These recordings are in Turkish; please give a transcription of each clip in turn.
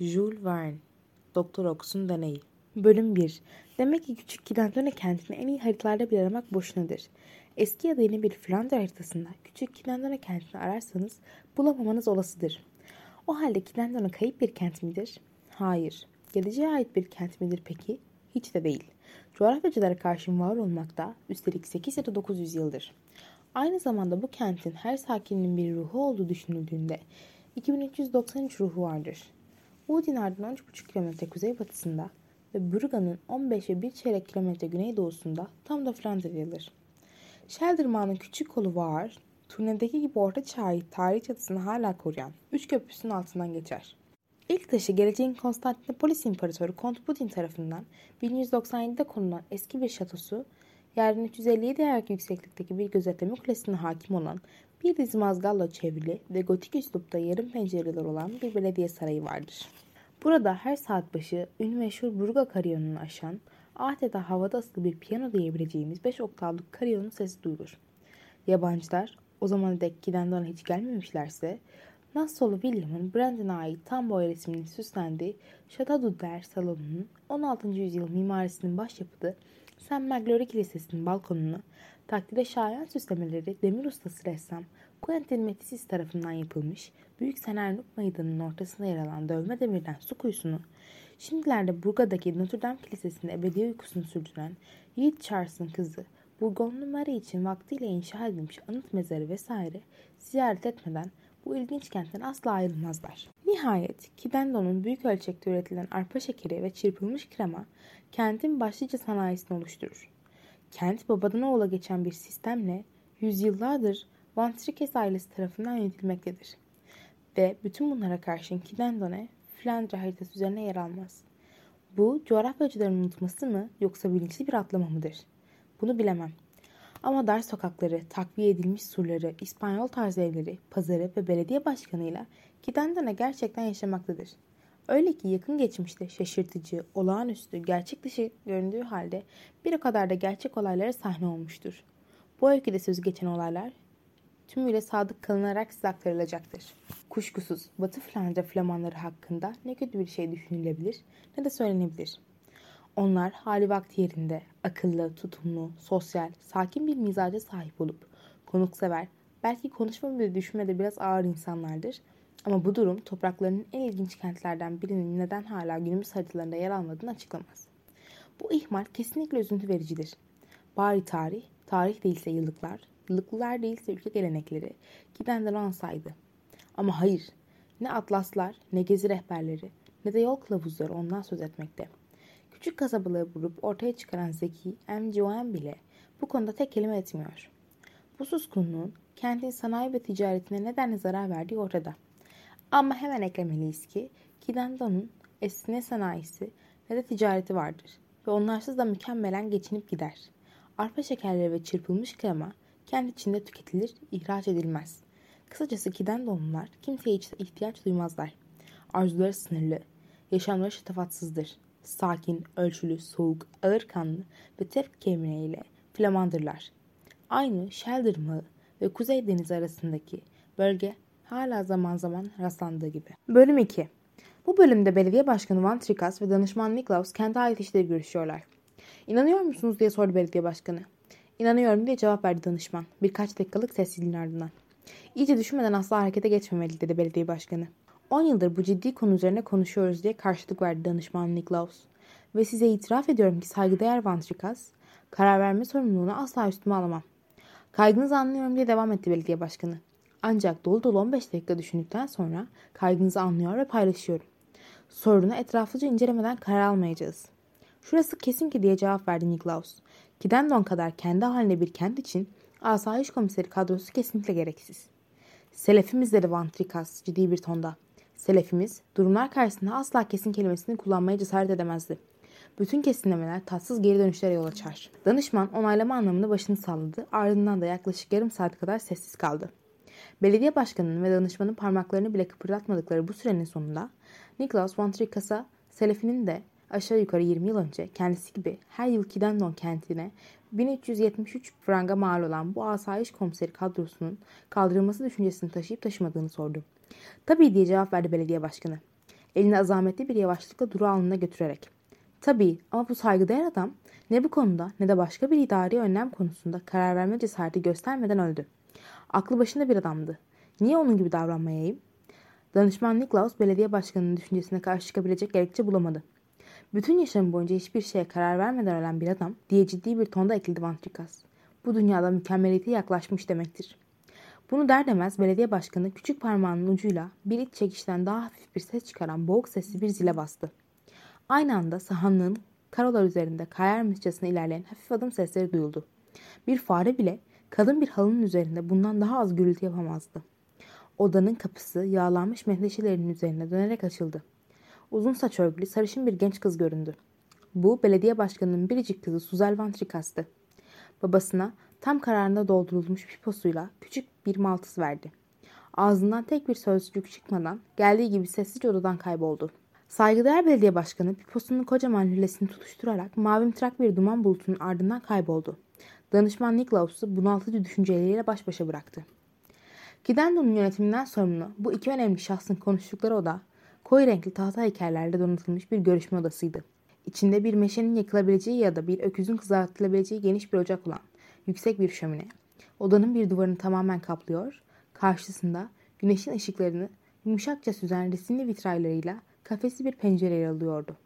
Jules Verne Doktor Ox'un Deneyi Bölüm 1 Demek ki küçük Kidantone kentini en iyi haritalarda bir aramak boşunadır. Eski ya da yeni bir Flandra haritasında küçük Kidantone kentini ararsanız bulamamanız olasıdır. O halde Kidantone kayıp bir kent midir? Hayır. Geleceğe ait bir kent midir peki? Hiç de değil. Coğrafyacılara karşı var olmakta üstelik 8 ya da 900 yıldır. Aynı zamanda bu kentin her sakininin bir ruhu olduğu düşünüldüğünde 2393 ruhu vardır. Udinar'dan 13,5 kilometre kuzeybatısında ve Bruga'nın 15 ve 1 çeyrek kilometre güneydoğusunda tam da Flandrya'dır. Sheldırmağının küçük kolu var, turnedeki gibi orta çağı tarih çatısını hala koruyan üç köprüsünün altından geçer. İlk taşı geleceğin Konstantinopolis İmparatoru Kont Budin tarafından 1197'de konulan eski bir şatosu, yerden 357 ayak yükseklikteki bir gözetleme kulesine hakim olan bir dizi mazgalla çevrili ve gotik üslupta yarım pencereler olan bir belediye sarayı vardır. Burada her saat başı ünlü meşhur Burga kariyonunu aşan, adeta havada asılı bir piyano diyebileceğimiz 5 oktavlık kariyonun sesi duyulur. Yabancılar o zaman dek giden hiç gelmemişlerse Nassau'lu William'ın Brandon'a ait tam boy resminin süslendiği Chateau d'Uder salonunun 16. yüzyıl mimarisinin başyapıtı St. Magloire Kilisesi'nin balkonunu takdire şayan süslemeleri demir ustası ressam Quentin Metisis tarafından yapılmış Büyük Senernuk Meydanı'nın ortasında yer alan dövme demirden su kuyusunu, şimdilerde Burga'daki Notre Dame Kilisesi'nde ebedi uykusunu sürdüren Yiğit Charles'ın kızı Burgonlu Mary için vaktiyle inşa edilmiş anıt mezarı vesaire ziyaret etmeden bu ilginç kentten asla ayrılmazlar. Nihayet Kidendon'un büyük ölçekte üretilen arpa şekeri ve çırpılmış krema kentin başlıca sanayisini oluşturur. Kent babadan oğula geçen bir sistemle yüzyıllardır Van Trikes ailesi tarafından yönetilmektedir. Ve bütün bunlara karşın Kidendone, Flandra haritası üzerine yer almaz. Bu coğrafyacıların unutması mı yoksa bilinçli bir atlama mıdır? Bunu bilemem. Ama dar sokakları, takviye edilmiş surları, İspanyol tarzı evleri, pazarı ve belediye başkanıyla Kidendone gerçekten yaşamaktadır. Öyle ki yakın geçmişte şaşırtıcı, olağanüstü, gerçek dışı göründüğü halde bir o kadar da gerçek olaylara sahne olmuştur. Bu öyküde söz geçen olaylar tümüyle sadık kalınarak size aktarılacaktır. Kuşkusuz Batı Flandra Flamanları hakkında ne kötü bir şey düşünülebilir ne de söylenebilir. Onlar hali vakti yerinde, akıllı, tutumlu, sosyal, sakin bir mizaca sahip olup konuksever, belki konuşma ve düşünmede biraz ağır insanlardır. Ama bu durum topraklarının en ilginç kentlerden birinin neden hala günümüz haritalarında yer almadığını açıklamaz. Bu ihmal kesinlikle üzüntü vericidir. Bari tarih, tarih değilse yıllıklar, yıllıklılar değilse ülke gelenekleri gidenden ansaydı. Ama hayır, ne atlaslar, ne gezi rehberleri, ne de yol kılavuzları ondan söz etmekte. Küçük kasabaları vurup ortaya çıkaran zeki M.G.O.M. bile bu konuda tek kelime etmiyor. Bu suskunluğun kentin sanayi ve ticaretine nedenle zarar verdiği ortada. Ama hemen eklemeliyiz ki Kidando'nun esne sanayisi ne de ticareti vardır ve onlarsız da mükemmelen geçinip gider. Arpa şekerleri ve çırpılmış krema kendi içinde tüketilir, ihraç edilmez. Kısacası Kidando'nlar kimseye hiç ihtiyaç duymazlar. Arzuları sınırlı, yaşamları şatafatsızdır. Sakin, ölçülü, soğuk, ağır kanlı ve tepki kemiğiyle Flamandırlar. Aynı Sheldon ve Kuzey Denizi arasındaki bölge hala zaman zaman rastlandığı gibi. Bölüm 2 Bu bölümde belediye başkanı Van Trikas ve danışman Niklaus kendi ait işleri görüşüyorlar. İnanıyor musunuz diye sordu belediye başkanı. İnanıyorum diye cevap verdi danışman birkaç dakikalık sessizliğin ardından. İyice düşünmeden asla harekete geçmemeli dedi belediye başkanı. 10 yıldır bu ciddi konu üzerine konuşuyoruz diye karşılık verdi danışman Niklaus. Ve size itiraf ediyorum ki saygıdeğer Van Trikas, karar verme sorumluluğunu asla üstüme alamam. Kaygınızı anlıyorum diye devam etti belediye başkanı. Ancak dolu dolu 15 dakika düşündükten sonra kaygınızı anlıyor ve paylaşıyorum. Sorunu etraflıca incelemeden karar almayacağız. Şurası kesin ki diye cevap verdi Niklaus. Kidendon kadar kendi haline bir kent için asayiş komiseri kadrosu kesinlikle gereksiz. Selefimiz dedi Van Trikas ciddi bir tonda. Selefimiz durumlar karşısında asla kesin kelimesini kullanmaya cesaret edemezdi. Bütün kesinlemeler tatsız geri dönüşlere yol açar. Danışman onaylama anlamında başını salladı ardından da yaklaşık yarım saat kadar sessiz kaldı. Belediye başkanının ve danışmanın parmaklarını bile kıpırdatmadıkları bu sürenin sonunda Niklaus von Tricas'a Selefi'nin de aşağı yukarı 20 yıl önce kendisi gibi her yıl Kidendon kentine 1373 franga mal olan bu asayiş komiseri kadrosunun kaldırılması düşüncesini taşıyıp taşımadığını sordu. Tabii diye cevap verdi belediye başkanı. Elini azametli bir yavaşlıkla duru alnına götürerek. Tabii ama bu saygıdeğer adam ne bu konuda ne de başka bir idari önlem konusunda karar verme cesareti göstermeden öldü. Aklı başında bir adamdı. Niye onun gibi davranmayayım? Danışman Niklaus belediye başkanının düşüncesine karşı çıkabilecek gerekçe bulamadı. Bütün yaşamı boyunca hiçbir şeye karar vermeden ölen bir adam diye ciddi bir tonda ekledi Van Trikas. Bu dünyada mükemmeliyete yaklaşmış demektir. Bunu der demez belediye başkanı küçük parmağının ucuyla bir iç çekişten daha hafif bir ses çıkaran boğuk sesli bir zile bastı. Aynı anda sahanlığın karolar üzerinde kayarmışçasına ilerleyen hafif adım sesleri duyuldu. Bir fare bile kadın bir halının üzerinde bundan daha az gürültü yapamazdı. Odanın kapısı yağlanmış menteşelerinin üzerine dönerek açıldı. Uzun saç örgülü sarışın bir genç kız göründü. Bu belediye başkanının biricik kızı Suzel Van Trikas'tı. Babasına tam kararında doldurulmuş piposuyla küçük bir maltız verdi. Ağzından tek bir sözcük çıkmadan geldiği gibi sessizce odadan kayboldu. Saygıdeğer belediye başkanı piposunun kocaman lülesini tutuşturarak mavimtırak bir duman bulutunun ardından kayboldu. Danışman Niklaus'u bunaltıcı düşünceleriyle baş başa bıraktı. Gidendo'nun yönetiminden sorumlu bu iki önemli şahsın konuştukları oda koyu renkli tahta heykellerle donatılmış bir görüşme odasıydı. İçinde bir meşenin yakılabileceği ya da bir öküzün kızartılabileceği geniş bir ocak olan yüksek bir şömine. Odanın bir duvarını tamamen kaplıyor, karşısında güneşin ışıklarını yumuşakça süzen resimli vitraylarıyla kafesi bir pencere alıyordu.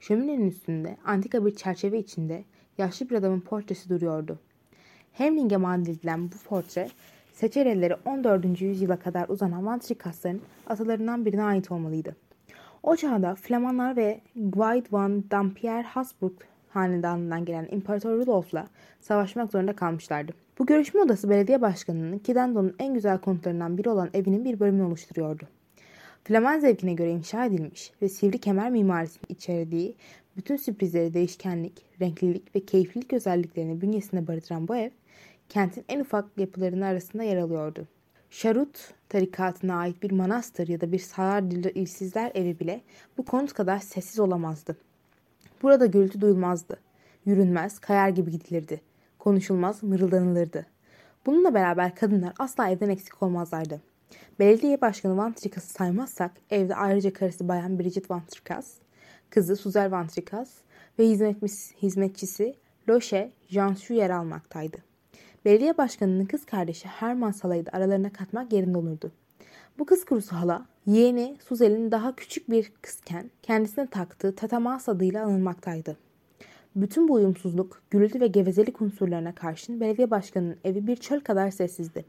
Şöminenin üstünde antika bir çerçeve içinde yaşlı bir adamın portresi duruyordu. Hemling'e mandililen bu portre Seçerelleri 14. yüzyıla kadar uzanan Vantrikasların atalarından birine ait olmalıydı. O çağda Flamanlar ve Guide van Dampierre Habsburg hanedanından gelen İmparator Rudolf'la savaşmak zorunda kalmışlardı. Bu görüşme odası belediye başkanının Kidendo'nun en güzel konutlarından biri olan evinin bir bölümünü oluşturuyordu. Flaman zevkine göre inşa edilmiş ve sivri kemer mimarisini içerdiği bütün sürprizleri değişkenlik, renklilik ve keyiflilik özelliklerini bünyesinde barındıran bu ev, kentin en ufak yapılarının arasında yer alıyordu. Şarut tarikatına ait bir manastır ya da bir sarar ilsizler evi bile bu konut kadar sessiz olamazdı. Burada gürültü duyulmazdı. Yürünmez, kayar gibi gidilirdi. Konuşulmaz, mırıldanılırdı. Bununla beraber kadınlar asla evden eksik olmazlardı. Belediye başkanı Van Tricas'ı saymazsak evde ayrıca karısı bayan Bridget Van Tricas, kızı Suzer Van Tricas ve hizmetçisi Loşe Jansu yer almaktaydı. Belediye başkanının kız kardeşi Herman Sala'yı da aralarına katmak yerinde olurdu. Bu kız kurusu hala yeğeni Suzel'in daha küçük bir kızken kendisine taktığı Tatamas adıyla anılmaktaydı. Bütün bu uyumsuzluk, gürültü ve gevezelik unsurlarına karşın belediye başkanının evi bir çöl kadar sessizdi.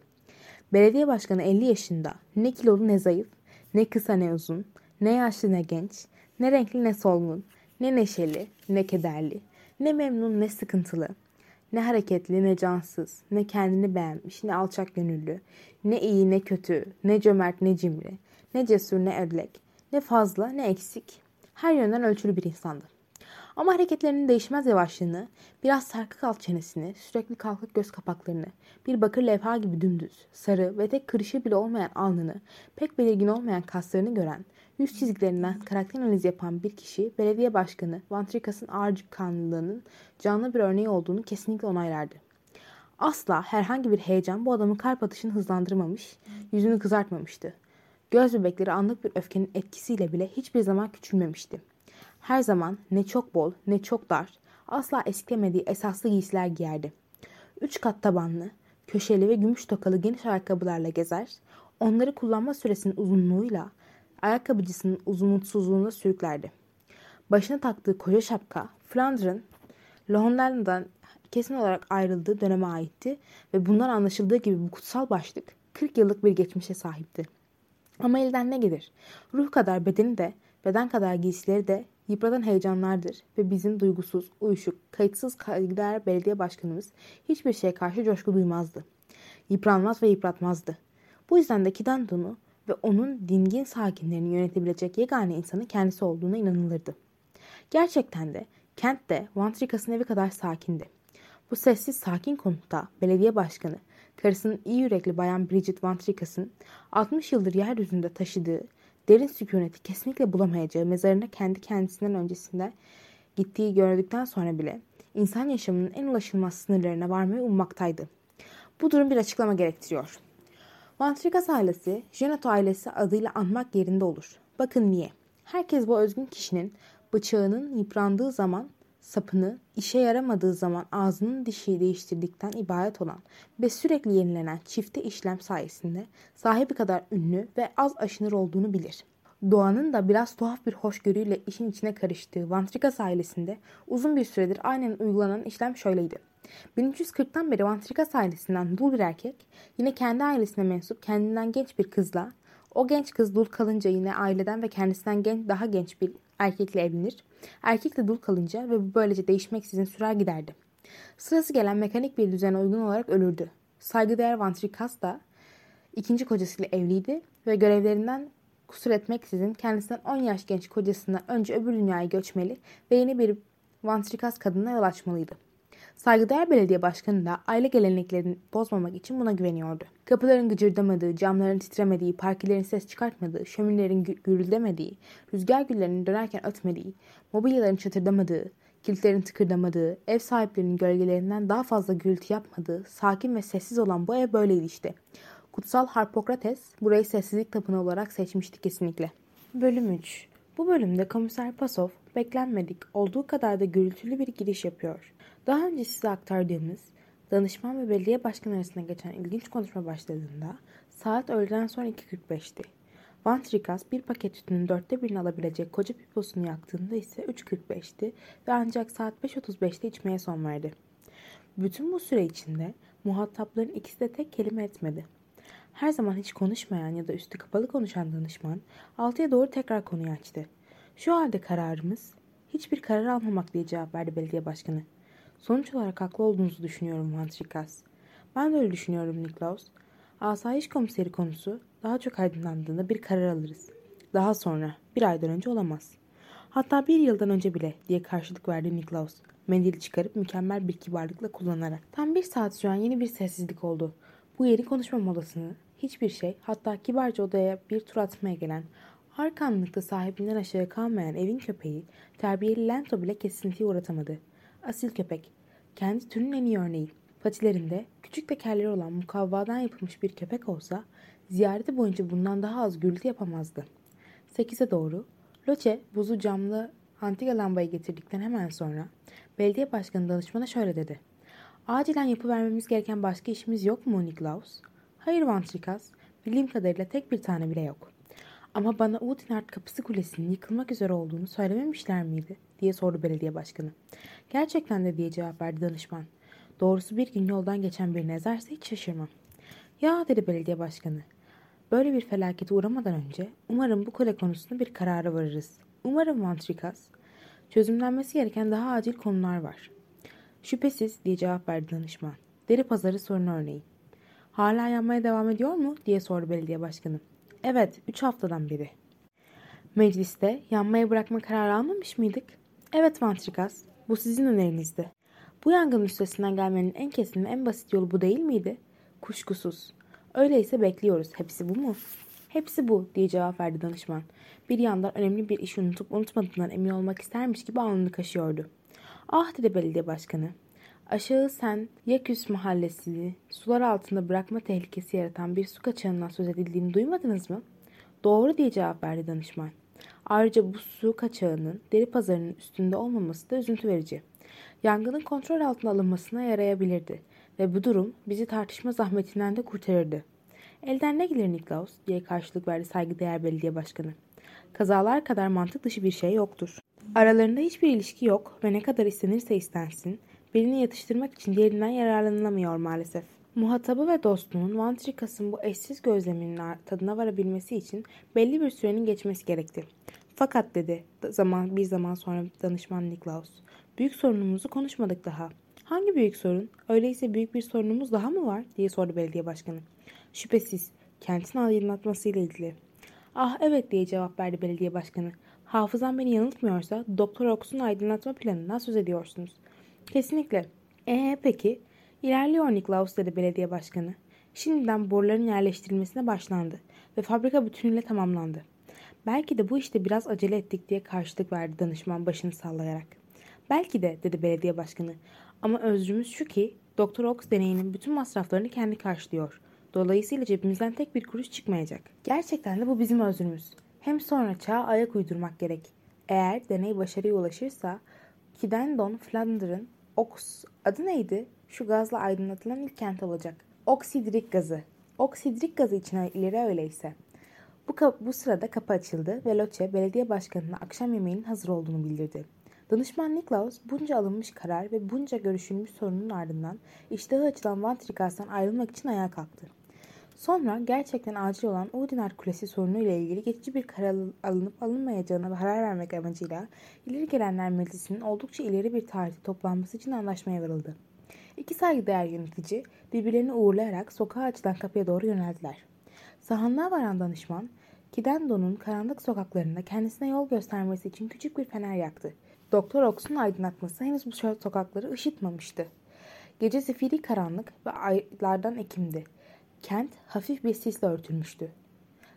Belediye başkanı 50 yaşında, ne kilolu ne zayıf, ne kısa ne uzun, ne yaşlı ne genç, ne renkli ne solgun, ne neşeli ne kederli, ne memnun ne sıkıntılı, ne hareketli ne cansız, ne kendini beğenmiş, ne alçak gönüllü, ne iyi ne kötü, ne cömert ne cimri, ne cesur ne ödlek, ne fazla ne eksik. Her yönden ölçülü bir insandı. Ama hareketlerinin değişmez yavaşlığını, biraz sarkık alt çenesini, sürekli kalkık göz kapaklarını, bir bakır levha gibi dümdüz, sarı ve tek kırışı bile olmayan alnını, pek belirgin olmayan kaslarını gören, yüz çizgilerinden karakter analizi yapan bir kişi, belediye başkanı Van Tricas'ın ağır kanlılığının canlı bir örneği olduğunu kesinlikle onaylardı. Asla herhangi bir heyecan bu adamın kalp atışını hızlandırmamış, yüzünü kızartmamıştı. Göz bebekleri anlık bir öfkenin etkisiyle bile hiçbir zaman küçülmemişti. Her zaman ne çok bol ne çok dar, asla esklemediği esaslı giysiler giyerdi. Üç kat tabanlı, köşeli ve gümüş tokalı geniş ayakkabılarla gezer, onları kullanma süresinin uzunluğuyla ayakkabıcısının umutsuzluğunda sürüklerdi. Başına taktığı koca şapka, Flandr'ın Londra'dan kesin olarak ayrıldığı döneme aitti ve bundan anlaşıldığı gibi bu kutsal başlık 40 yıllık bir geçmişe sahipti. Ama elden ne gelir? Ruh kadar bedeni de, beden kadar giysileri de yıpratan heyecanlardır ve bizim duygusuz, uyuşuk, kayıtsız kaygılar belediye başkanımız hiçbir şeye karşı coşku duymazdı. Yıpranmaz ve yıpratmazdı. Bu yüzden de Kidanto'nu ve onun dingin sakinlerini yönetebilecek yegane insanın kendisi olduğuna inanılırdı. Gerçekten de kent de Vantrikas'ın evi kadar sakindi. Bu sessiz sakin konutta belediye başkanı karısının iyi yürekli bayan Bridget Vantrikas'ın 60 yıldır yeryüzünde taşıdığı derin sükuneti kesinlikle bulamayacağı mezarına kendi kendisinden öncesinde gittiği gördükten sonra bile insan yaşamının en ulaşılmaz sınırlarına varmayı ummaktaydı. Bu durum bir açıklama gerektiriyor. Vantrikas ailesi, Geneto ailesi adıyla anmak yerinde olur. Bakın niye. Herkes bu özgün kişinin bıçağının yıprandığı zaman sapını, işe yaramadığı zaman ağzının dişi değiştirdikten ibaret olan ve sürekli yenilenen çifte işlem sayesinde sahibi kadar ünlü ve az aşınır olduğunu bilir. Doğanın da biraz tuhaf bir hoşgörüyle işin içine karıştığı Vantrikas ailesinde uzun bir süredir aynen uygulanan işlem şöyleydi. 1340'tan beri Vantrikas ailesinden dul bir erkek yine kendi ailesine mensup kendinden genç bir kızla o genç kız dul kalınca yine aileden ve kendisinden genç, daha genç bir erkekle evlenir. Erkek de dul kalınca ve bu böylece değişmeksizin sürer giderdi. Sırası gelen mekanik bir düzene uygun olarak ölürdü. Saygıdeğer Vantrikas da ikinci kocasıyla evliydi ve görevlerinden kusur etmeksizin kendisinden 10 yaş genç kocasından önce öbür dünyaya göçmeli ve yeni bir Vantrikas kadına yol açmalıydı. Saygıdeğer belediye başkanı da aile geleneklerini bozmamak için buna güveniyordu. Kapıların gıcırdamadığı, camların titremediği, parkelerin ses çıkartmadığı, şöminlerin gürüldemediği, rüzgar güllerinin dönerken ötmediği, mobilyaların çatırdamadığı, kilitlerin tıkırdamadığı, ev sahiplerinin gölgelerinden daha fazla gürültü yapmadığı, sakin ve sessiz olan bu ev böyleydi işte. Kutsal Harpokrates burayı sessizlik tapınağı olarak seçmişti kesinlikle. Bölüm 3 Bu bölümde Komiser Pasov beklenmedik olduğu kadar da gürültülü bir giriş yapıyor. Daha önce size aktardığımız danışman ve belediye başkanı arasında geçen ilginç konuşma başladığında saat öğleden sonra 2.45'ti. Van Trikas bir paket tütünün dörtte birini alabilecek koca piposunu yaktığında ise 3.45'ti ve ancak saat 5.35'te içmeye son verdi. Bütün bu süre içinde muhatapların ikisi de tek kelime etmedi. Her zaman hiç konuşmayan ya da üstü kapalı konuşan danışman altıya doğru tekrar konuyu açtı. Şu halde kararımız hiçbir karar almamak diye cevap verdi belediye başkanı. Sonuç olarak haklı olduğunuzu düşünüyorum Vantrikas. Ben de öyle düşünüyorum Niklaus. Asayiş komiseri konusu daha çok aydınlandığında bir karar alırız. Daha sonra, bir aydan önce olamaz. Hatta bir yıldan önce bile diye karşılık verdi Niklaus. Mendili çıkarıp mükemmel bir kibarlıkla kullanarak. Tam bir saat süren yeni bir sessizlik oldu. Bu yeni konuşma molasını hiçbir şey hatta kibarca odaya bir tur atmaya gelen arkanlıkta sahibinden aşağı kalmayan evin köpeği terbiyeli Lento bile kesintiye uğratamadı. Asil köpek. Kendi türünün en iyi örneği. Patilerinde küçük tekerleri olan mukavvadan yapılmış bir köpek olsa ziyareti boyunca bundan daha az gürültü yapamazdı. Sekize doğru Loçe buzu camlı antika lambayı getirdikten hemen sonra belediye başkanı danışmana şöyle dedi. Acilen yapıvermemiz gereken başka işimiz yok mu Niklaus? Hayır Vantrikas, bildiğim kadarıyla tek bir tane bile yok. Ama bana Udinart kapısı kulesinin yıkılmak üzere olduğunu söylememişler miydi? Diye sordu belediye başkanı. Gerçekten de diye cevap verdi danışman. Doğrusu bir gün yoldan geçen bir nezerse hiç şaşırmam. Ya dedi belediye başkanı. Böyle bir felakete uğramadan önce umarım bu kule konusunda bir karara varırız. Umarım Vantrikas. Çözümlenmesi gereken daha acil konular var. Şüphesiz diye cevap verdi danışman. Deri pazarı sorunu örneği. Hala yanmaya devam ediyor mu diye sordu belediye başkanı. Evet, üç haftadan beri. Mecliste yanmaya bırakma kararı almamış mıydık? Evet Vantrikas, bu sizin önerinizdi. Bu yangın üstesinden gelmenin en kesin ve en basit yolu bu değil miydi? Kuşkusuz. Öyleyse bekliyoruz. Hepsi bu mu? Hepsi bu diye cevap verdi danışman. Bir yandan önemli bir işi unutup unutmadığından emin olmak istermiş gibi alnını kaşıyordu. Ah dedi belediye başkanı. Aşağı sen Yaküs mahallesini sular altında bırakma tehlikesi yaratan bir su kaçağından söz edildiğini duymadınız mı? Doğru diye cevap verdi danışman. Ayrıca bu su kaçağının deri pazarının üstünde olmaması da üzüntü verici. Yangının kontrol altına alınmasına yarayabilirdi ve bu durum bizi tartışma zahmetinden de kurtarırdı. Elden ne gelir Niklaus diye karşılık verdi saygıdeğer belediye başkanı. Kazalar kadar mantık dışı bir şey yoktur. Aralarında hiçbir ilişki yok ve ne kadar istenirse istensin, birini yatıştırmak için diğerinden yararlanılamıyor maalesef. Muhatabı ve dostunun Van Trikas'ın bu eşsiz gözleminin tadına varabilmesi için belli bir sürenin geçmesi gerekti. Fakat dedi zaman bir zaman sonra danışman Niklaus. Büyük sorunumuzu konuşmadık daha. Hangi büyük sorun? Öyleyse büyük bir sorunumuz daha mı var? diye sordu belediye başkanı. Şüphesiz kentin aydınlatmasıyla ilgili. Ah evet diye cevap verdi belediye başkanı. Hafızam beni yanıltmıyorsa Doktor Ox'un aydınlatma planından söz ediyorsunuz. Kesinlikle. Ee peki? İlerliyor Niklaus dedi belediye başkanı. Şimdiden boruların yerleştirilmesine başlandı ve fabrika bütünüyle tamamlandı. Belki de bu işte biraz acele ettik diye karşılık verdi danışman başını sallayarak. Belki de dedi belediye başkanı. Ama özrümüz şu ki Doktor Ox deneyinin bütün masraflarını kendi karşılıyor. Dolayısıyla cebimizden tek bir kuruş çıkmayacak. Gerçekten de bu bizim özrümüz. hem sonra çağa ayak uydurmak gerek. Eğer deney başarıya ulaşırsa Kidendon Flandr'ın Ox adı neydi? Şu gazla aydınlatılan ilk kent olacak. Oksidrik gazı. Oksidrik gazı için ileri öyleyse. Bu, bu sırada kapı açıldı ve Loche belediye başkanına akşam yemeğinin hazır olduğunu bildirdi. Danışman Niklaus bunca alınmış karar ve bunca görüşülmüş sorunun ardından iştahı açılan Van Trikas'tan ayrılmak için ayağa kalktı. Sonra gerçekten acil olan Udiner Kulesi sorunu ile ilgili geçici bir karar alınıp alınmayacağına karar vermek amacıyla ileri gelenler meclisinin oldukça ileri bir tarihte toplanması için anlaşmaya varıldı. İki saygıdeğer yönetici birbirlerini uğurlayarak sokağa açılan kapıya doğru yöneldiler. Sahanlığa varan danışman, Kidendo'nun karanlık sokaklarında kendisine yol göstermesi için küçük bir fener yaktı. Doktor Ox'un aydınlatması henüz bu sokakları ışıtmamıştı. Gece zifiri karanlık ve aylardan ekimdi. Kent hafif bir sisle örtülmüştü.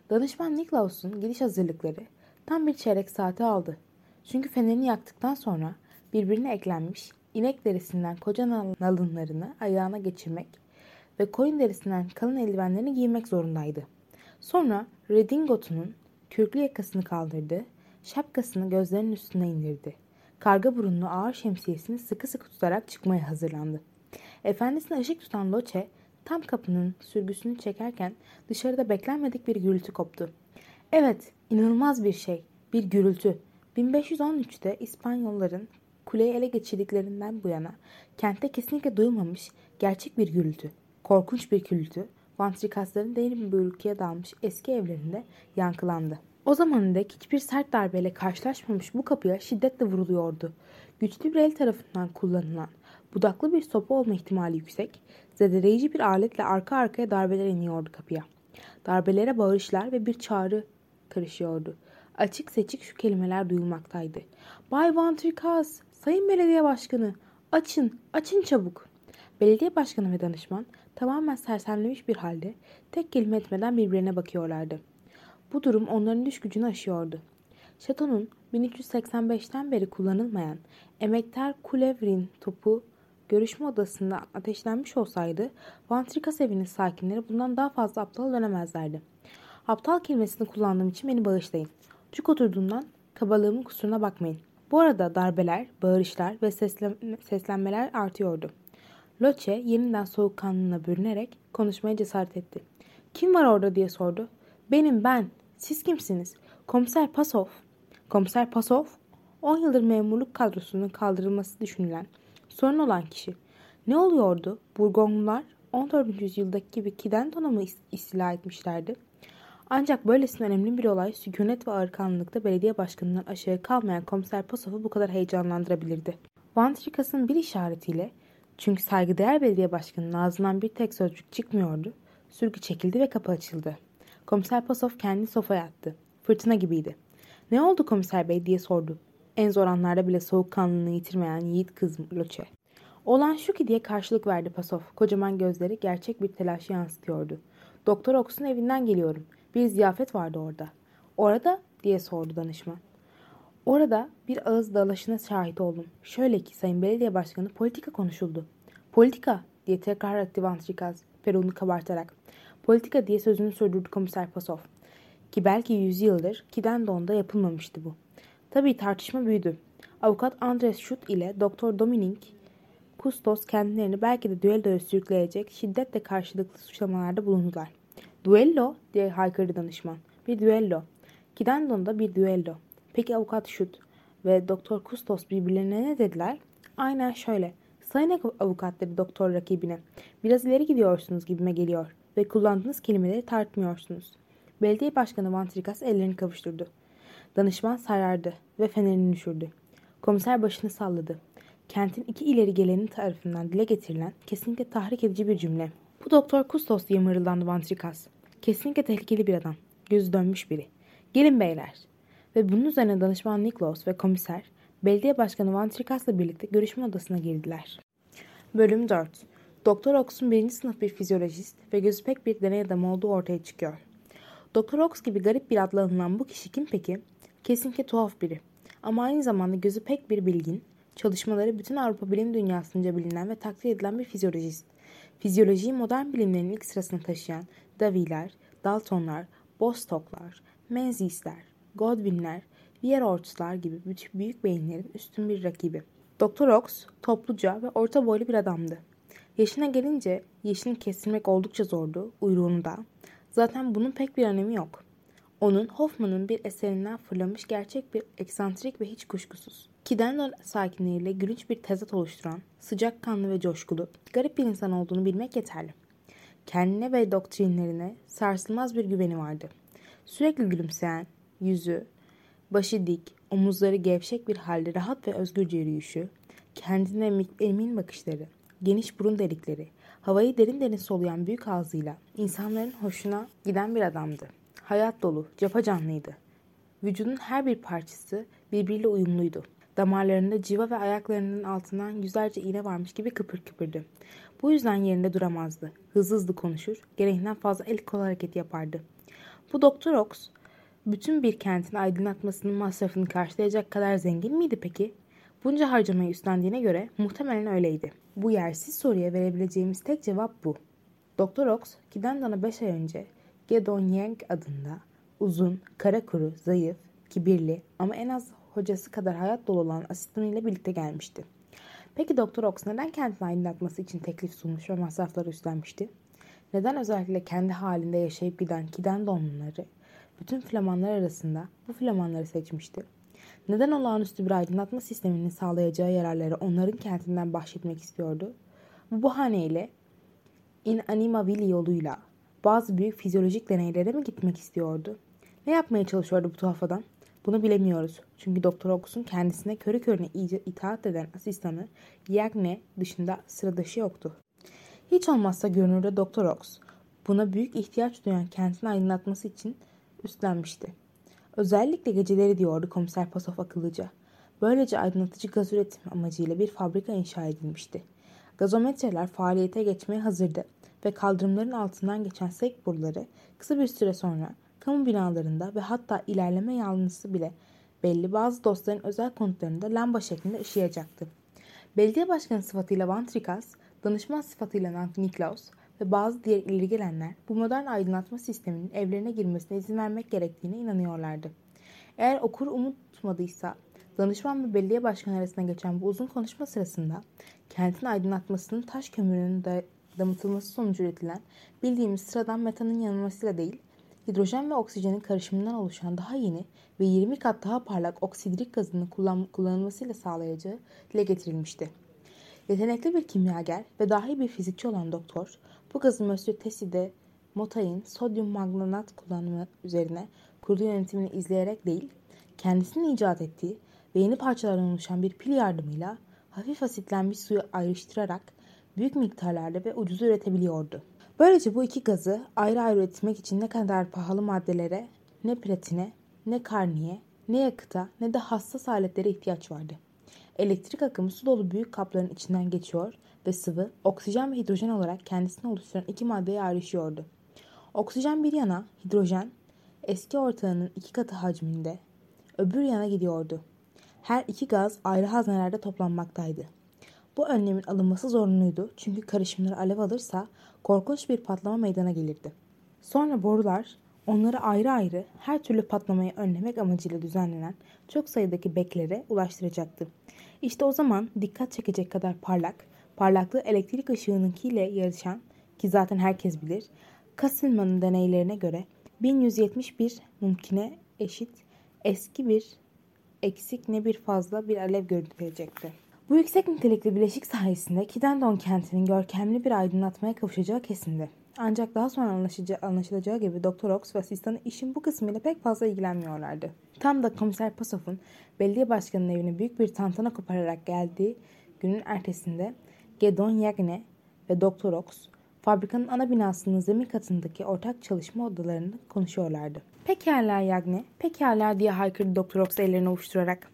Danışman Niklaus'un gidiş hazırlıkları tam bir çeyrek saati aldı. Çünkü fenerini yaktıktan sonra birbirine eklenmiş inek derisinden koca nalınlarını ayağına geçirmek ve koyun derisinden kalın eldivenlerini giymek zorundaydı. Sonra redingotunun kürklü yakasını kaldırdı, şapkasını gözlerinin üstüne indirdi. Karga burunlu ağır şemsiyesini sıkı sıkı tutarak çıkmaya hazırlandı. Efendisine ışık tutan Loche tam kapının sürgüsünü çekerken dışarıda beklenmedik bir gürültü koptu. Evet, inanılmaz bir şey, bir gürültü. 1513'te İspanyolların kuleyi ele geçirdiklerinden bu yana kentte kesinlikle duyulmamış gerçek bir gürültü. Korkunç bir gürültü vantrikasların derin bir ülkeye dalmış eski evlerinde yankılandı. O zaman dek hiçbir sert darbeyle karşılaşmamış bu kapıya şiddetle vuruluyordu. Güçlü bir el tarafından kullanılan budaklı bir sopa olma ihtimali yüksek, zedeleyici bir aletle arka arkaya darbeler iniyordu kapıya. Darbelere bağırışlar ve bir çağrı karışıyordu. Açık seçik şu kelimeler duyulmaktaydı. Bay Van Trikas, Sayın Belediye Başkanı, açın, açın çabuk. Belediye başkanı ve danışman tamamen sersemlemiş bir halde tek kelime etmeden birbirine bakıyorlardı. Bu durum onların düş gücünü aşıyordu. Şatonun 1385'ten beri kullanılmayan emektar Kulevrin topu görüşme odasında ateşlenmiş olsaydı Vantrikas evinin sakinleri bundan daha fazla aptal dönemezlerdi. Aptal kelimesini kullandığım için beni bağışlayın. Cuk oturduğundan kabalığımın kusuruna bakmayın. Bu arada darbeler, bağırışlar ve seslenmeler artıyordu. Loche yeniden soğukkanlılığına bürünerek konuşmaya cesaret etti. Kim var orada diye sordu. Benim ben. Siz kimsiniz? Komiser Pasov. Komiser Pasov 10 yıldır memurluk kadrosunun kaldırılması düşünülen sorun olan kişi. Ne oluyordu? Burgonlular 14. yüzyıldaki gibi Kidenton'a mı istila etmişlerdi? Ancak böylesine önemli bir olay sükunet ve ağırkanlılıkta belediye başkanından aşağı kalmayan komiser Pasov'u bu kadar heyecanlandırabilirdi. Van Trikas'ın bir işaretiyle çünkü saygıdeğer belediye başkanının ağzından bir tek sözcük çıkmıyordu. Sürgü çekildi ve kapı açıldı. Komiser Pasov kendi sofaya attı. Fırtına gibiydi. Ne oldu komiser bey diye sordu. En zor anlarda bile soğukkanlılığını yitirmeyen yiğit kız Loçe. Olan şu ki diye karşılık verdi Pasov. Kocaman gözleri gerçek bir telaşı yansıtıyordu. Doktor Oks'un evinden geliyorum. Bir ziyafet vardı orada. Orada diye sordu danışman. Orada bir ağız dalaşına şahit oldum. Şöyle ki Sayın Belediye Başkanı politika konuşuldu. Politika diye tekrar etti Vantrikaz peruğunu kabartarak. Politika diye sözünü sürdürdü komiser Pasov. Ki belki yüzyıldır Kidendon'da yapılmamıştı bu. Tabii tartışma büyüdü. Avukat Andres Schut ile Doktor Dominik Kustos kendilerini belki de düelloya sürükleyecek şiddetle karşılıklı suçlamalarda bulundular. Duello diye haykırdı danışman. Bir düello. Kidendon'da bir düello. Peki avukat Schut ve Doktor Kustos birbirlerine ne dediler? Aynen şöyle. Sayın avukat dedi doktor rakibine. Biraz ileri gidiyorsunuz gibime geliyor ve kullandığınız kelimeleri tartmıyorsunuz. Belediye başkanı Vantrikas ellerini kavuşturdu. Danışman sarardı ve fenerini düşürdü. Komiser başını salladı. Kentin iki ileri geleni tarafından dile getirilen kesinlikle tahrik edici bir cümle. Bu doktor Kustos diye mırıldandı Vantrikas. Kesinlikle tehlikeli bir adam. Gözü dönmüş biri. Gelin beyler. Ve bunun üzerine danışman Niklos ve komiser belediye başkanı Van Trikas'la birlikte görüşme odasına girdiler. Bölüm 4 Doktor Ox'un birinci sınıf bir fizyolojist ve gözü pek bir deney adamı olduğu ortaya çıkıyor. Doktor Ox gibi garip bir adla anılan bu kişi kim peki? Kesinlikle tuhaf biri. Ama aynı zamanda gözü pek bir bilgin, çalışmaları bütün Avrupa bilim dünyasınca bilinen ve takdir edilen bir fizyolojist. Fizyolojiyi modern bilimlerin ilk sırasına taşıyan Daviler, Daltonlar, Bostocklar, Menzisler, Godwin'ler, Weyerhaeuse'lar gibi büyük beyinlerin üstün bir rakibi. Doktor Ox topluca ve orta boylu bir adamdı. Yaşına gelince yaşını kesilmek oldukça zordu, uyruğunu da. Zaten bunun pek bir önemi yok. Onun Hoffman'ın bir eserinden fırlamış gerçek bir eksantrik ve hiç kuşkusuz. Kidendon sakinleriyle gülünç bir tezat oluşturan, sıcakkanlı ve coşkulu, garip bir insan olduğunu bilmek yeterli. Kendine ve doktrinlerine sarsılmaz bir güveni vardı. Sürekli gülümseyen, yüzü, başı dik, omuzları gevşek bir halde rahat ve özgürce yürüyüşü, kendine emin bakışları, geniş burun delikleri, havayı derin derin soluyan büyük ağzıyla insanların hoşuna giden bir adamdı. Hayat dolu, canlıydı. Vücudun her bir parçası birbiriyle uyumluydu. Damarlarında civa ve ayaklarının altından yüzlerce iğne varmış gibi kıpır kıpırdı. Bu yüzden yerinde duramazdı. Hızlı hızlı konuşur, gereğinden fazla el kol hareketi yapardı. Bu Doktor Ox, bütün bir kentin aydınlatmasının masrafını karşılayacak kadar zengin miydi peki? Bunca harcamayı üstlendiğine göre muhtemelen öyleydi. Bu yersiz soruya verebileceğimiz tek cevap bu. Doktor Ox, Kidendan'a 5 ay önce Gedon Yang adında uzun, kara kuru, zayıf, kibirli ama en az hocası kadar hayat dolu olan asistanıyla birlikte gelmişti. Peki Doktor Ox neden kendini aydınlatması için teklif sunmuş ve masrafları üstlenmişti? Neden özellikle kendi halinde yaşayıp giden Kidendonluları, bütün flamanlar arasında bu flamanları seçmişti? Neden olağanüstü bir aydınlatma sisteminin sağlayacağı yararları onların kentinden bahşetmek istiyordu? Bu bahaneyle in anima vili yoluyla bazı büyük fizyolojik deneylere mi gitmek istiyordu? Ne yapmaya çalışıyordu bu tuhaf adam? Bunu bilemiyoruz. Çünkü Doktor Okus'un kendisine körü körüne iyice itaat eden asistanı Yagne dışında sıradaşı yoktu. Hiç olmazsa görünürde Doktor Ox buna büyük ihtiyaç duyan kentini aydınlatması için üstlenmişti. Özellikle geceleri diyordu komiser Pasov akıllıca. Böylece aydınlatıcı gaz üretim amacıyla bir fabrika inşa edilmişti. Gazometreler faaliyete geçmeye hazırdı ve kaldırımların altından geçen sek boruları kısa bir süre sonra kamu binalarında ve hatta ilerleme yanlısı bile belli bazı dostların özel konutlarında lamba şeklinde ışıyacaktı. Belediye başkanı sıfatıyla Van Trikas, danışman sıfatıyla Niklaus ve bazı diğer ileri bu modern aydınlatma sisteminin evlerine girmesine izin vermek gerektiğine inanıyorlardı. Eğer okur unutmadıysa danışman ve belediye başkanı arasında geçen bu uzun konuşma sırasında kentin aydınlatmasının taş kömürünün de damıtılması sonucu üretilen bildiğimiz sıradan metanın yanılmasıyla değil, hidrojen ve oksijenin karışımından oluşan daha yeni ve 20 kat daha parlak oksidrik gazının kullan kullanılmasıyla sağlayacağı dile getirilmişti. Yetenekli bir kimyager ve dahi bir fizikçi olan doktor, bu gazın Monsieur Tessi'de Motay'ın sodyum manganat kullanımı üzerine kurduğu yönetimini izleyerek değil, kendisinin icat ettiği ve yeni parçalardan oluşan bir pil yardımıyla hafif asitlenmiş suyu ayrıştırarak büyük miktarlarda ve ucuz üretebiliyordu. Böylece bu iki gazı ayrı ayrı üretmek için ne kadar pahalı maddelere, ne platine, ne karniye, ne yakıta ne de hassas aletlere ihtiyaç vardı. Elektrik akımı su dolu büyük kapların içinden geçiyor ve sıvı, oksijen ve hidrojen olarak kendisini oluşturan iki maddeye ayrışıyordu. Oksijen bir yana, hidrojen eski ortağının iki katı hacminde öbür yana gidiyordu. Her iki gaz ayrı haznelerde toplanmaktaydı. Bu önlemin alınması zorunluydu çünkü karışımları alev alırsa korkunç bir patlama meydana gelirdi. Sonra borular onları ayrı ayrı her türlü patlamayı önlemek amacıyla düzenlenen çok sayıdaki beklere ulaştıracaktı. İşte o zaman dikkat çekecek kadar parlak, parlaklığı elektrik ışığınınkiyle yarışan ki zaten herkes bilir, Kasselman'ın deneylerine göre 1171 mümküne eşit eski bir eksik ne bir fazla bir alev görüntüleyecekti. Bu yüksek nitelikli bileşik sayesinde Kidendon kentinin görkemli bir aydınlatmaya kavuşacağı kesindi. Ancak daha sonra anlaşılacağı gibi Doktor Ox ve asistanı işin bu kısmıyla pek fazla ilgilenmiyorlardı. Tam da komiser Pasov'un belediye başkanının evine büyük bir tantana kopararak geldiği günün ertesinde Gedon Yagne ve Doktor Ox fabrikanın ana binasının zemin katındaki ortak çalışma odalarında konuşuyorlardı. Pekala Yagne, pekala diye haykırdı Doktor Ox ellerini ovuşturarak.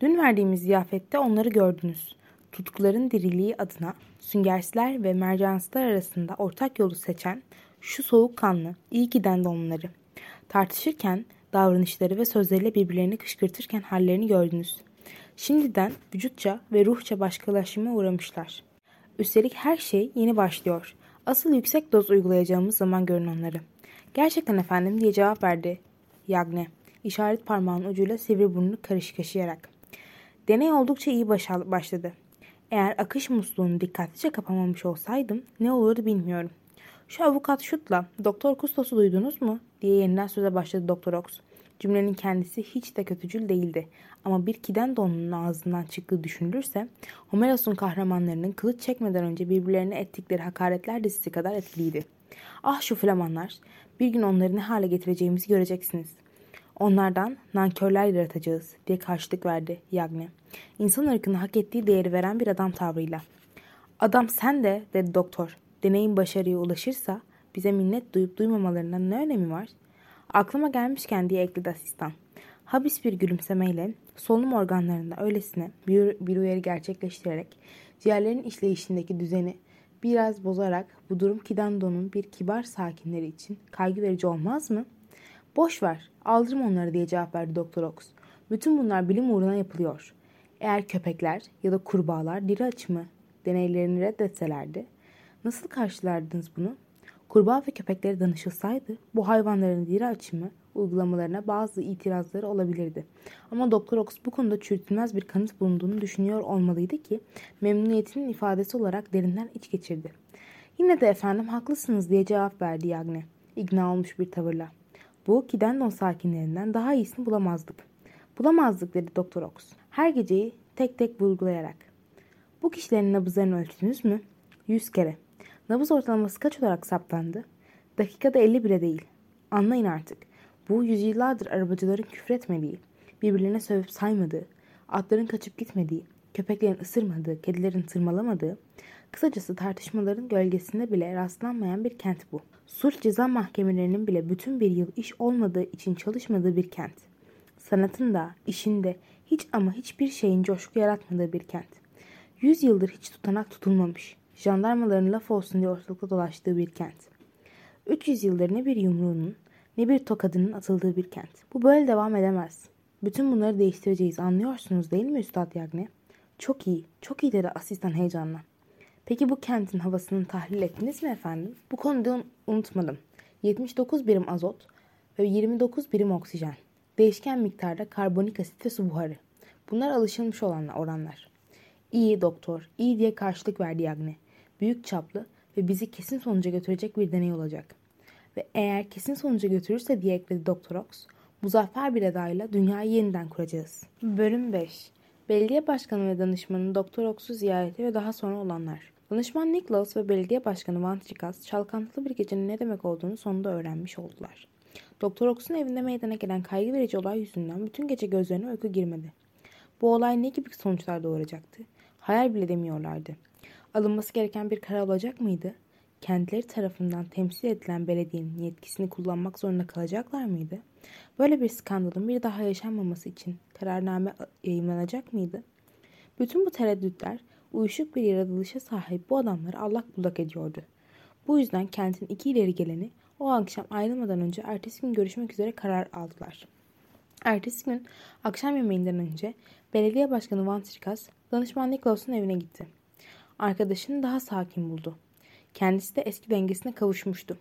Dün verdiğimiz ziyafette onları gördünüz. Tutukların diriliği adına süngersler ve mercanslar arasında ortak yolu seçen şu soğukkanlı, iyi giden de onları. Tartışırken davranışları ve sözleriyle birbirlerini kışkırtırken hallerini gördünüz. Şimdiden vücutça ve ruhça başkalaşıma uğramışlar. Üstelik her şey yeni başlıyor. Asıl yüksek doz uygulayacağımız zaman görün onları. Gerçekten efendim diye cevap verdi Yagne. işaret parmağının ucuyla sivri burnunu karış kaşıyarak. Deney oldukça iyi başladı. Eğer akış musluğunu dikkatlice kapamamış olsaydım ne olurdu bilmiyorum. Şu avukat şutla Doktor Kustos'u duydunuz mu? diye yeniden söze başladı Doktor Ox. Cümlenin kendisi hiç de kötücül değildi. Ama bir kiden donunun ağzından çıktığı düşünülürse Homeros'un kahramanlarının kılıç çekmeden önce birbirlerine ettikleri hakaretler dizisi kadar etkiliydi. Ah şu flamanlar, bir gün onları ne hale getireceğimizi göreceksiniz. Onlardan nankörler yaratacağız diye karşılık verdi Yagne. İnsan ırkına hak ettiği değeri veren bir adam tavrıyla. Adam sen de dedi doktor. Deneyin başarıya ulaşırsa bize minnet duyup duymamalarından ne önemi var? Aklıma gelmişken diye ekledi asistan. Habis bir gülümsemeyle solunum organlarında öylesine bir, bir uyarı gerçekleştirerek ciğerlerin işleyişindeki düzeni biraz bozarak bu durum Kidando'nun bir kibar sakinleri için kaygı verici olmaz mı? Boş ver, aldırım onları diye cevap verdi Doktor Ox. Bütün bunlar bilim uğruna yapılıyor. Eğer köpekler ya da kurbağalar diri açımı deneylerini reddetselerdi, nasıl karşılardınız bunu? Kurbağa ve köpeklere danışılsaydı bu hayvanların diri açımı uygulamalarına bazı itirazları olabilirdi. Ama Doktor Ox bu konuda çürütülmez bir kanıt bulunduğunu düşünüyor olmalıydı ki memnuniyetinin ifadesi olarak derinden iç geçirdi. Yine de efendim haklısınız diye cevap verdi Yagne. İkna olmuş bir tavırla. Bu Kidendon sakinlerinden daha iyisini bulamazdık. Bulamazdık dedi Doktor Ox. Her geceyi tek tek vurgulayarak. Bu kişilerin nabızlarını ölçtünüz mü? Yüz kere. Nabız ortalaması kaç olarak saptandı? Dakikada 50 bile değil. Anlayın artık. Bu yüzyıllardır arabacıların küfretmediği, birbirlerine sövüp saymadığı, atların kaçıp gitmediği, köpeklerin ısırmadığı, kedilerin tırmalamadığı, kısacası tartışmaların gölgesinde bile rastlanmayan bir kent bu. Sulh ceza mahkemelerinin bile bütün bir yıl iş olmadığı için çalışmadığı bir kent. Sanatın da, işinde hiç ama hiçbir şeyin coşku yaratmadığı bir kent. Yüz yıldır hiç tutanak tutulmamış, jandarmaların laf olsun diye ortalıkta dolaştığı bir kent. 300 yıldır ne bir yumruğunun ne bir tokadının atıldığı bir kent. Bu böyle devam edemez. Bütün bunları değiştireceğiz anlıyorsunuz değil mi Üstad Yagne? Çok iyi, çok iyi dedi asistan heyecanla. Peki bu kentin havasını tahlil ettiniz mi efendim? Bu konuda unutmadım. 79 birim azot ve 29 birim oksijen. Değişken miktarda karbonik asit ve su buharı. Bunlar alışılmış olan oranlar. İyi doktor, iyi diye karşılık verdi Yagne. Büyük çaplı ve bizi kesin sonuca götürecek bir deney olacak. Ve eğer kesin sonuca götürürse diye ekledi Doktor Ox, muzaffer bir edayla dünyayı yeniden kuracağız. Bölüm 5 Belediye Başkanı ve Danışmanı Doktor Ox'u ziyareti ve daha sonra olanlar. Danışman Nicholas ve Belediye Başkanı Van Trikas çalkantılı bir gecenin ne demek olduğunu sonunda öğrenmiş oldular. Doktor Ox'un evinde meydana gelen kaygı verici olay yüzünden bütün gece gözlerine uyku girmedi. Bu olay ne gibi sonuçlar doğuracaktı? Hayal bile demiyorlardı. Alınması gereken bir karar olacak mıydı? Kendileri tarafından temsil edilen belediyenin yetkisini kullanmak zorunda kalacaklar mıydı? Böyle bir skandalın bir daha yaşanmaması için kararname yayınlanacak mıydı? Bütün bu tereddütler uyuşuk bir yaratılışa sahip bu adamları allak bullak ediyordu. Bu yüzden kentin iki ileri geleni o akşam ayrılmadan önce ertesi gün görüşmek üzere karar aldılar. Ertesi gün akşam yemeğinden önce belediye başkanı Van Trikas danışman Niklaus'un evine gitti. Arkadaşını daha sakin buldu. Kendisi de eski dengesine kavuşmuştu.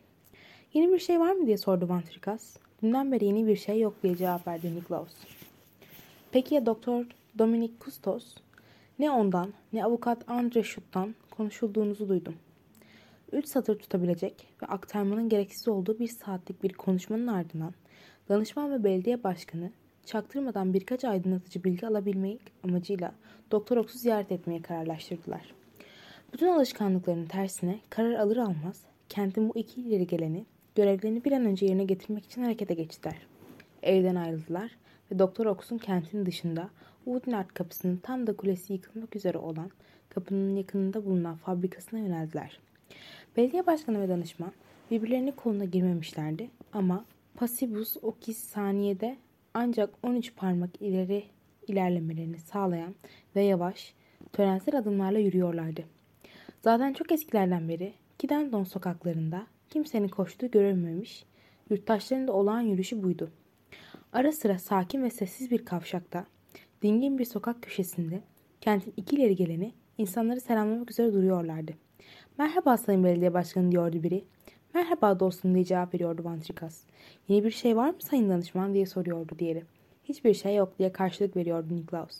Yeni bir şey var mı diye sordu Van Trikas. Dünden beri yeni bir şey yok diye cevap verdi Niklaus. Peki ya Doktor Dominik Kustos? Ne ondan ne avukat Andre Schutt'tan konuşulduğunuzu duydum. Üç satır tutabilecek ve aktarmanın gereksiz olduğu bir saatlik bir konuşmanın ardından danışman ve belediye başkanı çaktırmadan birkaç aydınlatıcı bilgi alabilmek amacıyla Doktor Oks'u ziyaret etmeye kararlaştırdılar. Bütün alışkanlıklarının tersine karar alır almaz kentin bu iki ileri geleni görevlerini bir an önce yerine getirmek için harekete geçtiler. Evden ayrıldılar ve Doktor Ox'un kentin dışında Woodnard kapısının tam da kulesi yıkılmak üzere olan kapının yakınında bulunan fabrikasına yöneldiler. Belediye başkanı ve danışman birbirlerinin koluna girmemişlerdi ama Pasibus Okis saniyede ancak 13 parmak ileri ilerlemelerini sağlayan ve yavaş, törensel adımlarla yürüyorlardı. Zaten çok eskilerden beri Kidendon sokaklarında kimsenin koştuğu görülmemiş, yurttaşların da olağan yürüyüşü buydu. Ara sıra sakin ve sessiz bir kavşakta, dingin bir sokak köşesinde kentin iki ileri geleni insanları selamlamak üzere duruyorlardı. Merhaba Sayın Belediye Başkanı diyordu biri. Merhaba dostum diye cevap veriyordu Vantrikas. Yeni bir şey var mı sayın danışman diye soruyordu diğeri. Hiçbir şey yok diye karşılık veriyordu Niklaus.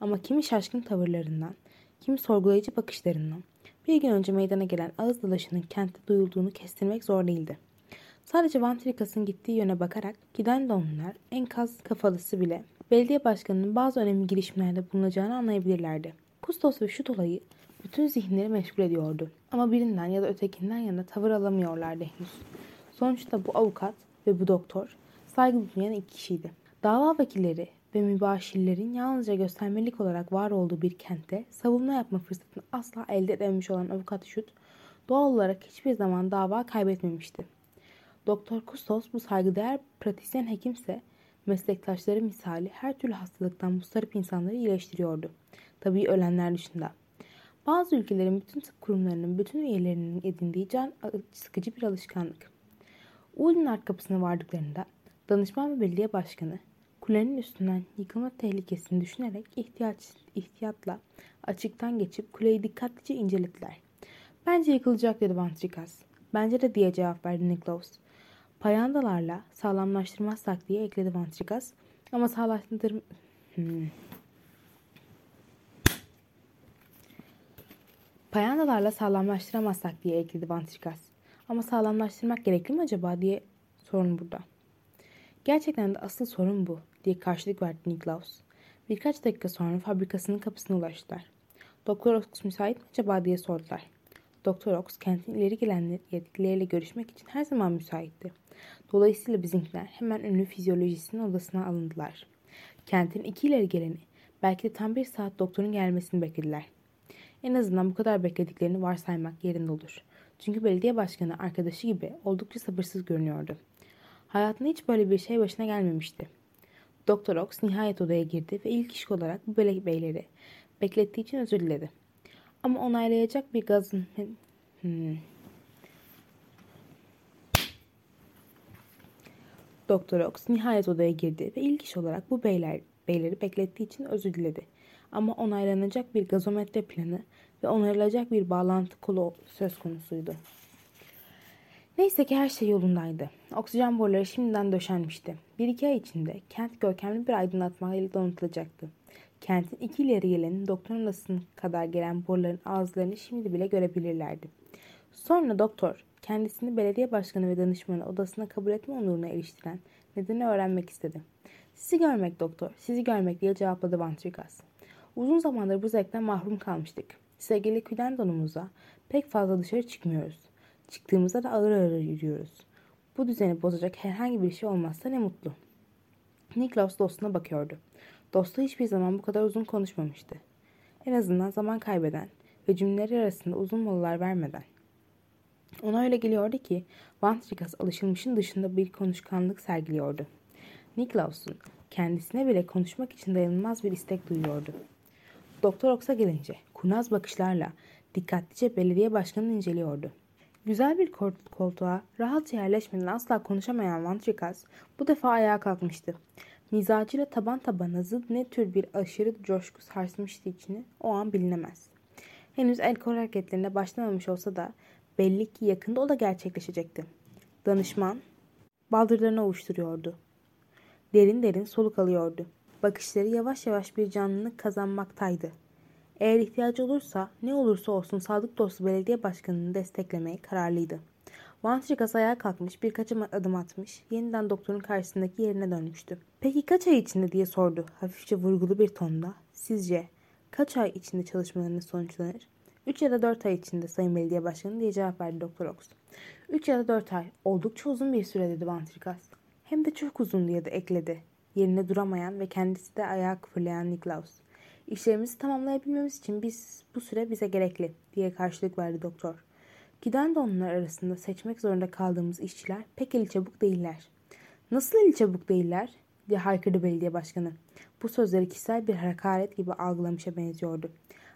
Ama kimi şaşkın tavırlarından, kimi sorgulayıcı bakışlarından, bir gün önce meydana gelen ağız dalaşının kentte duyulduğunu kestirmek zor değildi. Sadece Vantrikas'ın gittiği yöne bakarak giden donlular enkaz kafalısı bile belediye başkanının bazı önemli girişimlerde bulunacağını anlayabilirlerdi. Kustos ve şu dolayı bütün zihinleri meşgul ediyordu. Ama birinden ya da ötekinden yana tavır alamıyorlardı henüz. Sonuçta bu avukat ve bu doktor saygı duyan iki kişiydi. Dava vekilleri ve mübaşirlerin yalnızca göstermelik olarak var olduğu bir kentte savunma yapma fırsatını asla elde edememiş olan avukat Şut doğal olarak hiçbir zaman dava kaybetmemişti. Doktor Kustos bu saygıdeğer pratisyen hekimse meslektaşları misali her türlü hastalıktan mustarip insanları iyileştiriyordu. Tabii ölenler dışında. Bazı ülkelerin bütün tıp kurumlarının bütün üyelerinin edindiği can sıkıcı bir alışkanlık. Uğur'un art kapısına vardıklarında danışman ve belediye başkanı kulenin üstünden yıkılma tehlikesini düşünerek ihtiyaç, ihtiyatla açıktan geçip kuleyi dikkatlice incelediler. Bence yıkılacak dedi Van Trikas. Bence de diye cevap verdi Niklaus. Payandalarla sağlamlaştırmazsak diye ekledi Van Trikas. Ama sağlamlaştır... Hmm. Payandalarla sağlamlaştıramazsak diye ekledi Van Trikas. Ama sağlamlaştırmak gerekli mi acaba diye sorun burada. Gerçekten de asıl sorun bu diye karşılık verdi Niklaus. Birkaç dakika sonra fabrikasının kapısına ulaştılar. Doktor Ox müsait mi acaba diye sordular. Doktor Ox kentin ileri gelen görüşmek için her zaman müsaitti. Dolayısıyla bizimkiler hemen ünlü fizyolojisinin odasına alındılar. Kentin iki ileri geleni belki de tam bir saat doktorun gelmesini beklediler. En azından bu kadar beklediklerini varsaymak yerinde olur. Çünkü belediye başkanı arkadaşı gibi oldukça sabırsız görünüyordu. Hayatında hiç böyle bir şey başına gelmemişti. Doktor Ox nihayet odaya girdi ve ilk iş olarak bu beyleri beklettiği için özür diledi. Ama onaylayacak bir gazın... Hmm. Doktor Ox nihayet odaya girdi ve ilk olarak bu beyler, beyleri beklettiği için özür diledi. Ama onaylanacak bir gazometre planı ve onarılacak bir bağlantı kolu söz konusuydu. Neyse ki her şey yolundaydı. Oksijen boruları şimdiden döşenmişti. Bir iki ay içinde kent görkemli bir aydınlatmayla donatılacaktı. Kentin iki ileri gelenin doktorun odasına kadar gelen boruların ağızlarını şimdi bile görebilirlerdi. Sonra doktor kendisini belediye başkanı ve danışmanı odasına kabul etme onuruna eriştiren nedeni öğrenmek istedi. Sizi görmek doktor, sizi görmek diye cevapladı Vantrikas. Uzun zamandır bu zevkten mahrum kalmıştık. Sevgili Quidendon'umuza pek fazla dışarı çıkmıyoruz. Çıktığımızda da ağır ağır yürüyoruz. Bu düzeni bozacak herhangi bir şey olmazsa ne mutlu. Niklaus dostuna bakıyordu. Dostu hiçbir zaman bu kadar uzun konuşmamıştı. En azından zaman kaybeden ve cümleleri arasında uzun molalar vermeden. Ona öyle geliyordu ki Van Trikas alışılmışın dışında bir konuşkanlık sergiliyordu. Niklaus'un kendisine bile konuşmak için dayanılmaz bir istek duyuyordu. Doktor Ox'a gelince kurnaz bakışlarla dikkatlice belediye başkanını inceliyordu. Güzel bir koltuğa rahatça yerleşmeden asla konuşamayan Vantrikas bu defa ayağa kalkmıştı. Mizacıyla taban tabana zıt ne tür bir aşırı coşku sarsmıştı içini o an bilinemez. Henüz el kol hareketlerine başlamamış olsa da belli ki yakında o da gerçekleşecekti. Danışman baldırlarını ovuşturuyordu. Derin derin soluk alıyordu. Bakışları yavaş yavaş bir canlılık kazanmaktaydı. Eğer ihtiyacı olursa ne olursa olsun sadık dostu belediye başkanını desteklemeye kararlıydı. Vantrikas ayağa kalkmış birkaç adım atmış yeniden doktorun karşısındaki yerine dönmüştü. Peki kaç ay içinde diye sordu hafifçe vurgulu bir tonda. Sizce kaç ay içinde çalışmalarınız sonuçlanır? 3 ya da 4 ay içinde Sayın Belediye Başkanı diye cevap verdi Doktor Ox. 3 ya da 4 ay oldukça uzun bir süre dedi Vantrikas. Hem de çok uzun diye de ekledi. Yerine duramayan ve kendisi de ayağa fırlayan Niklaus. İşlerimizi tamamlayabilmemiz için biz bu süre bize gerekli diye karşılık verdi doktor. Giden de onlar arasında seçmek zorunda kaldığımız işçiler pek eli çabuk değiller. Nasıl eli çabuk değiller? diye haykırdı belediye başkanı. Bu sözleri kişisel bir hakaret gibi algılamışa benziyordu.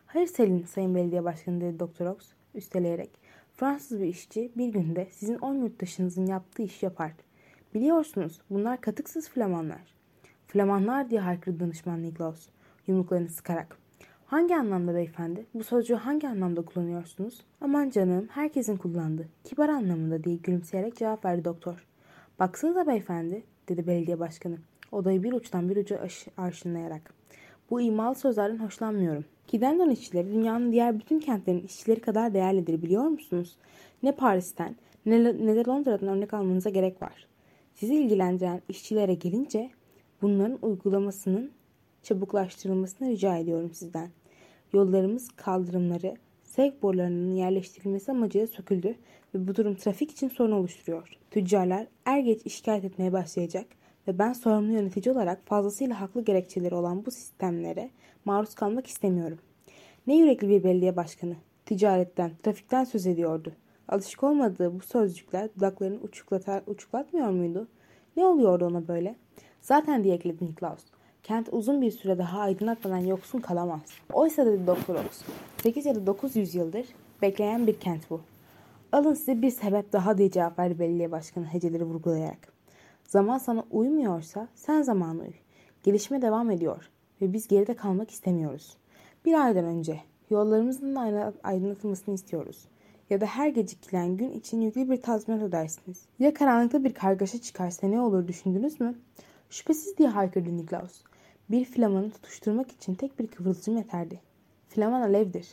Hayır Selin sayın belediye başkanı dedi Doktor Ox üsteleyerek. Fransız bir işçi bir günde sizin on yurttaşınızın yaptığı iş yapar. Biliyorsunuz bunlar katıksız Flamanlar. Flamanlar diye haykırdı danışman Niklaus yumruklarını sıkarak. Hangi anlamda beyefendi? Bu sözcüğü hangi anlamda kullanıyorsunuz? Aman canım, herkesin kullandığı. Kibar anlamında diye gülümseyerek cevap verdi doktor. Baksanıza beyefendi, dedi belediye başkanı. Odayı bir uçtan bir uca arşınlayarak. Bu imalı sözlerden hoşlanmıyorum. Gidendon işçileri dünyanın diğer bütün kentlerin işçileri kadar değerlidir biliyor musunuz? Ne Paris'ten ne, ne de Londra'dan örnek almanıza gerek var. Sizi ilgilendiren işçilere gelince bunların uygulamasının çabuklaştırılmasını rica ediyorum sizden. Yollarımız kaldırımları, sevk borularının yerleştirilmesi amacıyla söküldü ve bu durum trafik için sorun oluşturuyor. Tüccarlar er geç şikayet etmeye başlayacak ve ben sorumlu yönetici olarak fazlasıyla haklı gerekçeleri olan bu sistemlere maruz kalmak istemiyorum. Ne yürekli bir belediye başkanı. Ticaretten, trafikten söz ediyordu. Alışık olmadığı bu sözcükler dudaklarını uçuklatar, uçuklatmıyor muydu? Ne oluyordu ona böyle? Zaten diye ekledi Niklaus. Kent uzun bir süre daha aydınlatmadan yoksun kalamaz. Oysa dedi Doktor Ox. 8 ya da 900 yıldır bekleyen bir kent bu. Alın size bir sebep daha diye cevap verdi belediye başkanı heceleri vurgulayarak. Zaman sana uymuyorsa sen zamanı uy. Gelişme devam ediyor ve biz geride kalmak istemiyoruz. Bir aydan önce yollarımızın aydınlatılmasını istiyoruz. Ya da her gecikilen gün için yüklü bir tazminat ödersiniz. Ya karanlıkta bir kargaşa çıkarsa ne olur düşündünüz mü? Şüphesiz diye haykırdı Niklaus. Bir flamanı tutuşturmak için tek bir kıvılcım yeterdi. Flaman alevdir.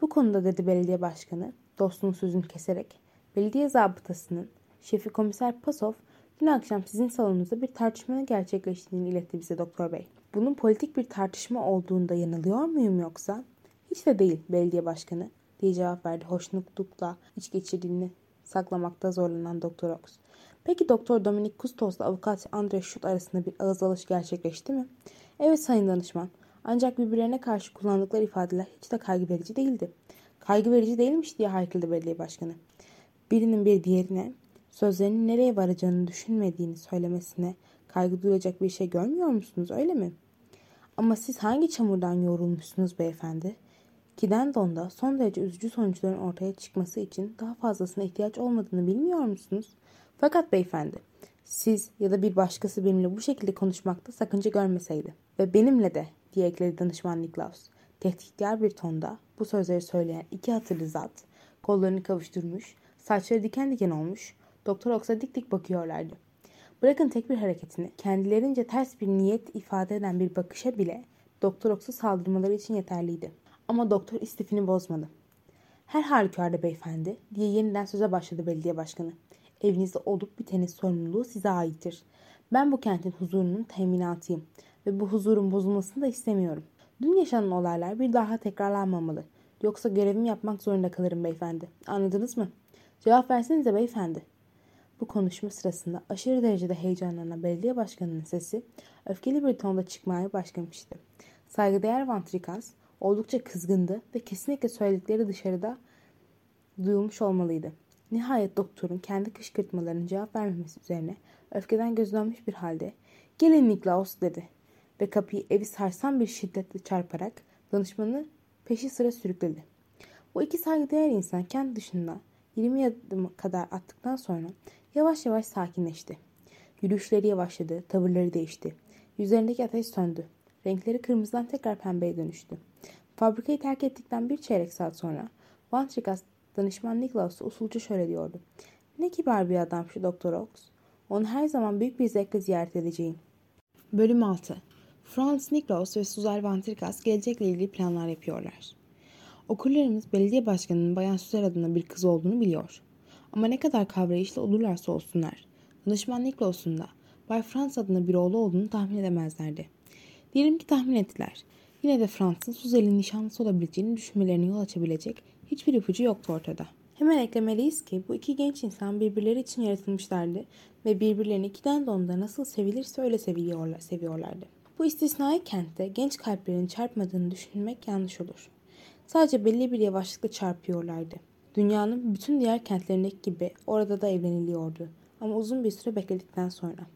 Bu konuda dedi belediye başkanı, dostunun sözünü keserek, belediye zabıtasının şefi komiser Pasov dün akşam sizin salonunuzda bir tartışmanın gerçekleştiğini iletti bize doktor bey. Bunun politik bir tartışma olduğunda yanılıyor muyum yoksa? Hiç de değil belediye başkanı diye cevap verdi hoşnutlukla iç geçirdiğini saklamakta zorlanan Doktor Ox. Peki Doktor Dominik Kustos ile avukat Andre Schut arasında bir ağız alış gerçekleşti mi? Evet sayın danışman. Ancak birbirlerine karşı kullandıkları ifadeler hiç de kaygı verici değildi. Kaygı verici değilmiş diye haykırdı belediye başkanı. Birinin bir diğerine sözlerinin nereye varacağını düşünmediğini söylemesine kaygı duyacak bir şey görmüyor musunuz öyle mi? Ama siz hangi çamurdan yoğrulmuşsunuz beyefendi? Kidendon'da son derece üzücü sonuçların ortaya çıkması için daha fazlasına ihtiyaç olmadığını bilmiyor musunuz? Fakat beyefendi, siz ya da bir başkası benimle bu şekilde konuşmakta sakınca görmeseydi ve benimle de diye ekledi danışman Niklaus. Tehditkar bir tonda bu sözleri söyleyen iki hatırlı zat kollarını kavuşturmuş, saçları diken diken olmuş, Doktor Ox'a dik dik bakıyorlardı. Bırakın tek bir hareketini, kendilerince ters bir niyet ifade eden bir bakışa bile Doktor Ox'a saldırmaları için yeterliydi. Ama doktor istifini bozmadı. Her halükarda beyefendi diye yeniden söze başladı belediye başkanı. Evinizde olup bitenin sorumluluğu size aittir. Ben bu kentin huzurunun teminatıyım ve bu huzurun bozulmasını da istemiyorum. Dün yaşanan olaylar bir daha tekrarlanmamalı. Yoksa görevimi yapmak zorunda kalırım beyefendi. Anladınız mı? Cevap versenize beyefendi. Bu konuşma sırasında aşırı derecede heyecanlanan belediye başkanının sesi öfkeli bir tonda çıkmaya başlamıştı. Saygıdeğer Vantrikas oldukça kızgındı ve kesinlikle söyledikleri dışarıda duyulmuş olmalıydı. Nihayet doktorun kendi kışkırtmalarının cevap vermemesi üzerine öfkeden gözlenmiş bir halde ''Gelin Niklaus'' dedi ve kapıyı evi sarsan bir şiddetle çarparak danışmanı peşi sıra sürükledi. Bu iki saygıdeğer insan kendi dışında 20 adım kadar attıktan sonra yavaş yavaş sakinleşti. Yürüyüşleri yavaşladı, tavırları değişti. Yüzlerindeki ateş söndü. Renkleri kırmızıdan tekrar pembeye dönüştü. Fabrikayı terk ettikten bir çeyrek saat sonra Van Trikas danışman Niklaus'a usulca şöyle diyordu. Ne kibar bir adam şu Doktor Ox. Onu her zaman büyük bir zevkle ziyaret edeceğim. Bölüm 6 Franz Niklaus ve Suzel Van gelecekle ilgili planlar yapıyorlar. Okurlarımız belediye başkanının Bayan Suzel adına bir kız olduğunu biliyor. Ama ne kadar kavrayışlı olurlarsa olsunlar, danışman Niklaus'un da Bay Franz adına bir oğlu olduğunu tahmin edemezlerdi. Diyelim ki tahmin ettiler. Yine de Frans'ın Suzel'in nişanlısı olabileceğini düşünmelerine yol açabilecek hiçbir ipucu yoktu ortada. Hemen eklemeliyiz ki bu iki genç insan birbirleri için yaratılmışlardı ve birbirlerini ikiden de onda nasıl sevilirse öyle seviyorlar, seviyorlardı. Bu istisnai kentte genç kalplerin çarpmadığını düşünmek yanlış olur. Sadece belli bir yavaşlıkla çarpıyorlardı. Dünyanın bütün diğer kentlerindeki gibi orada da evleniliyordu. Ama uzun bir süre bekledikten sonra.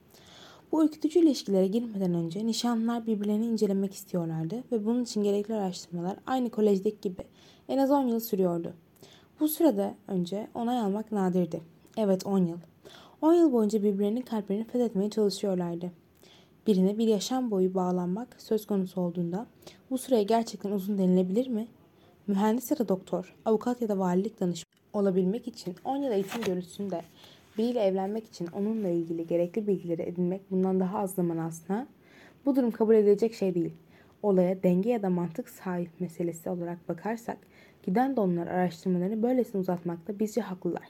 Bu ürkütücü ilişkilere girmeden önce nişanlılar birbirlerini incelemek istiyorlardı ve bunun için gerekli araştırmalar aynı kolejdeki gibi en az 10 yıl sürüyordu. Bu sürede önce onay almak nadirdi. Evet 10 yıl. 10 yıl boyunca birbirlerinin kalplerini fethetmeye çalışıyorlardı. Birine bir yaşam boyu bağlanmak söz konusu olduğunda Bu süreye gerçekten uzun denilebilir mi? Mühendis ya da doktor, avukat ya da valilik danışmanı olabilmek için 10 yıl eğitim görüntüsünde biriyle evlenmek için onunla ilgili gerekli bilgileri edinmek bundan daha az zaman aslında bu durum kabul edilecek şey değil. Olaya denge ya da mantık sahip meselesi olarak bakarsak giden donlar araştırmalarını böylesine uzatmakta bizce haklılar.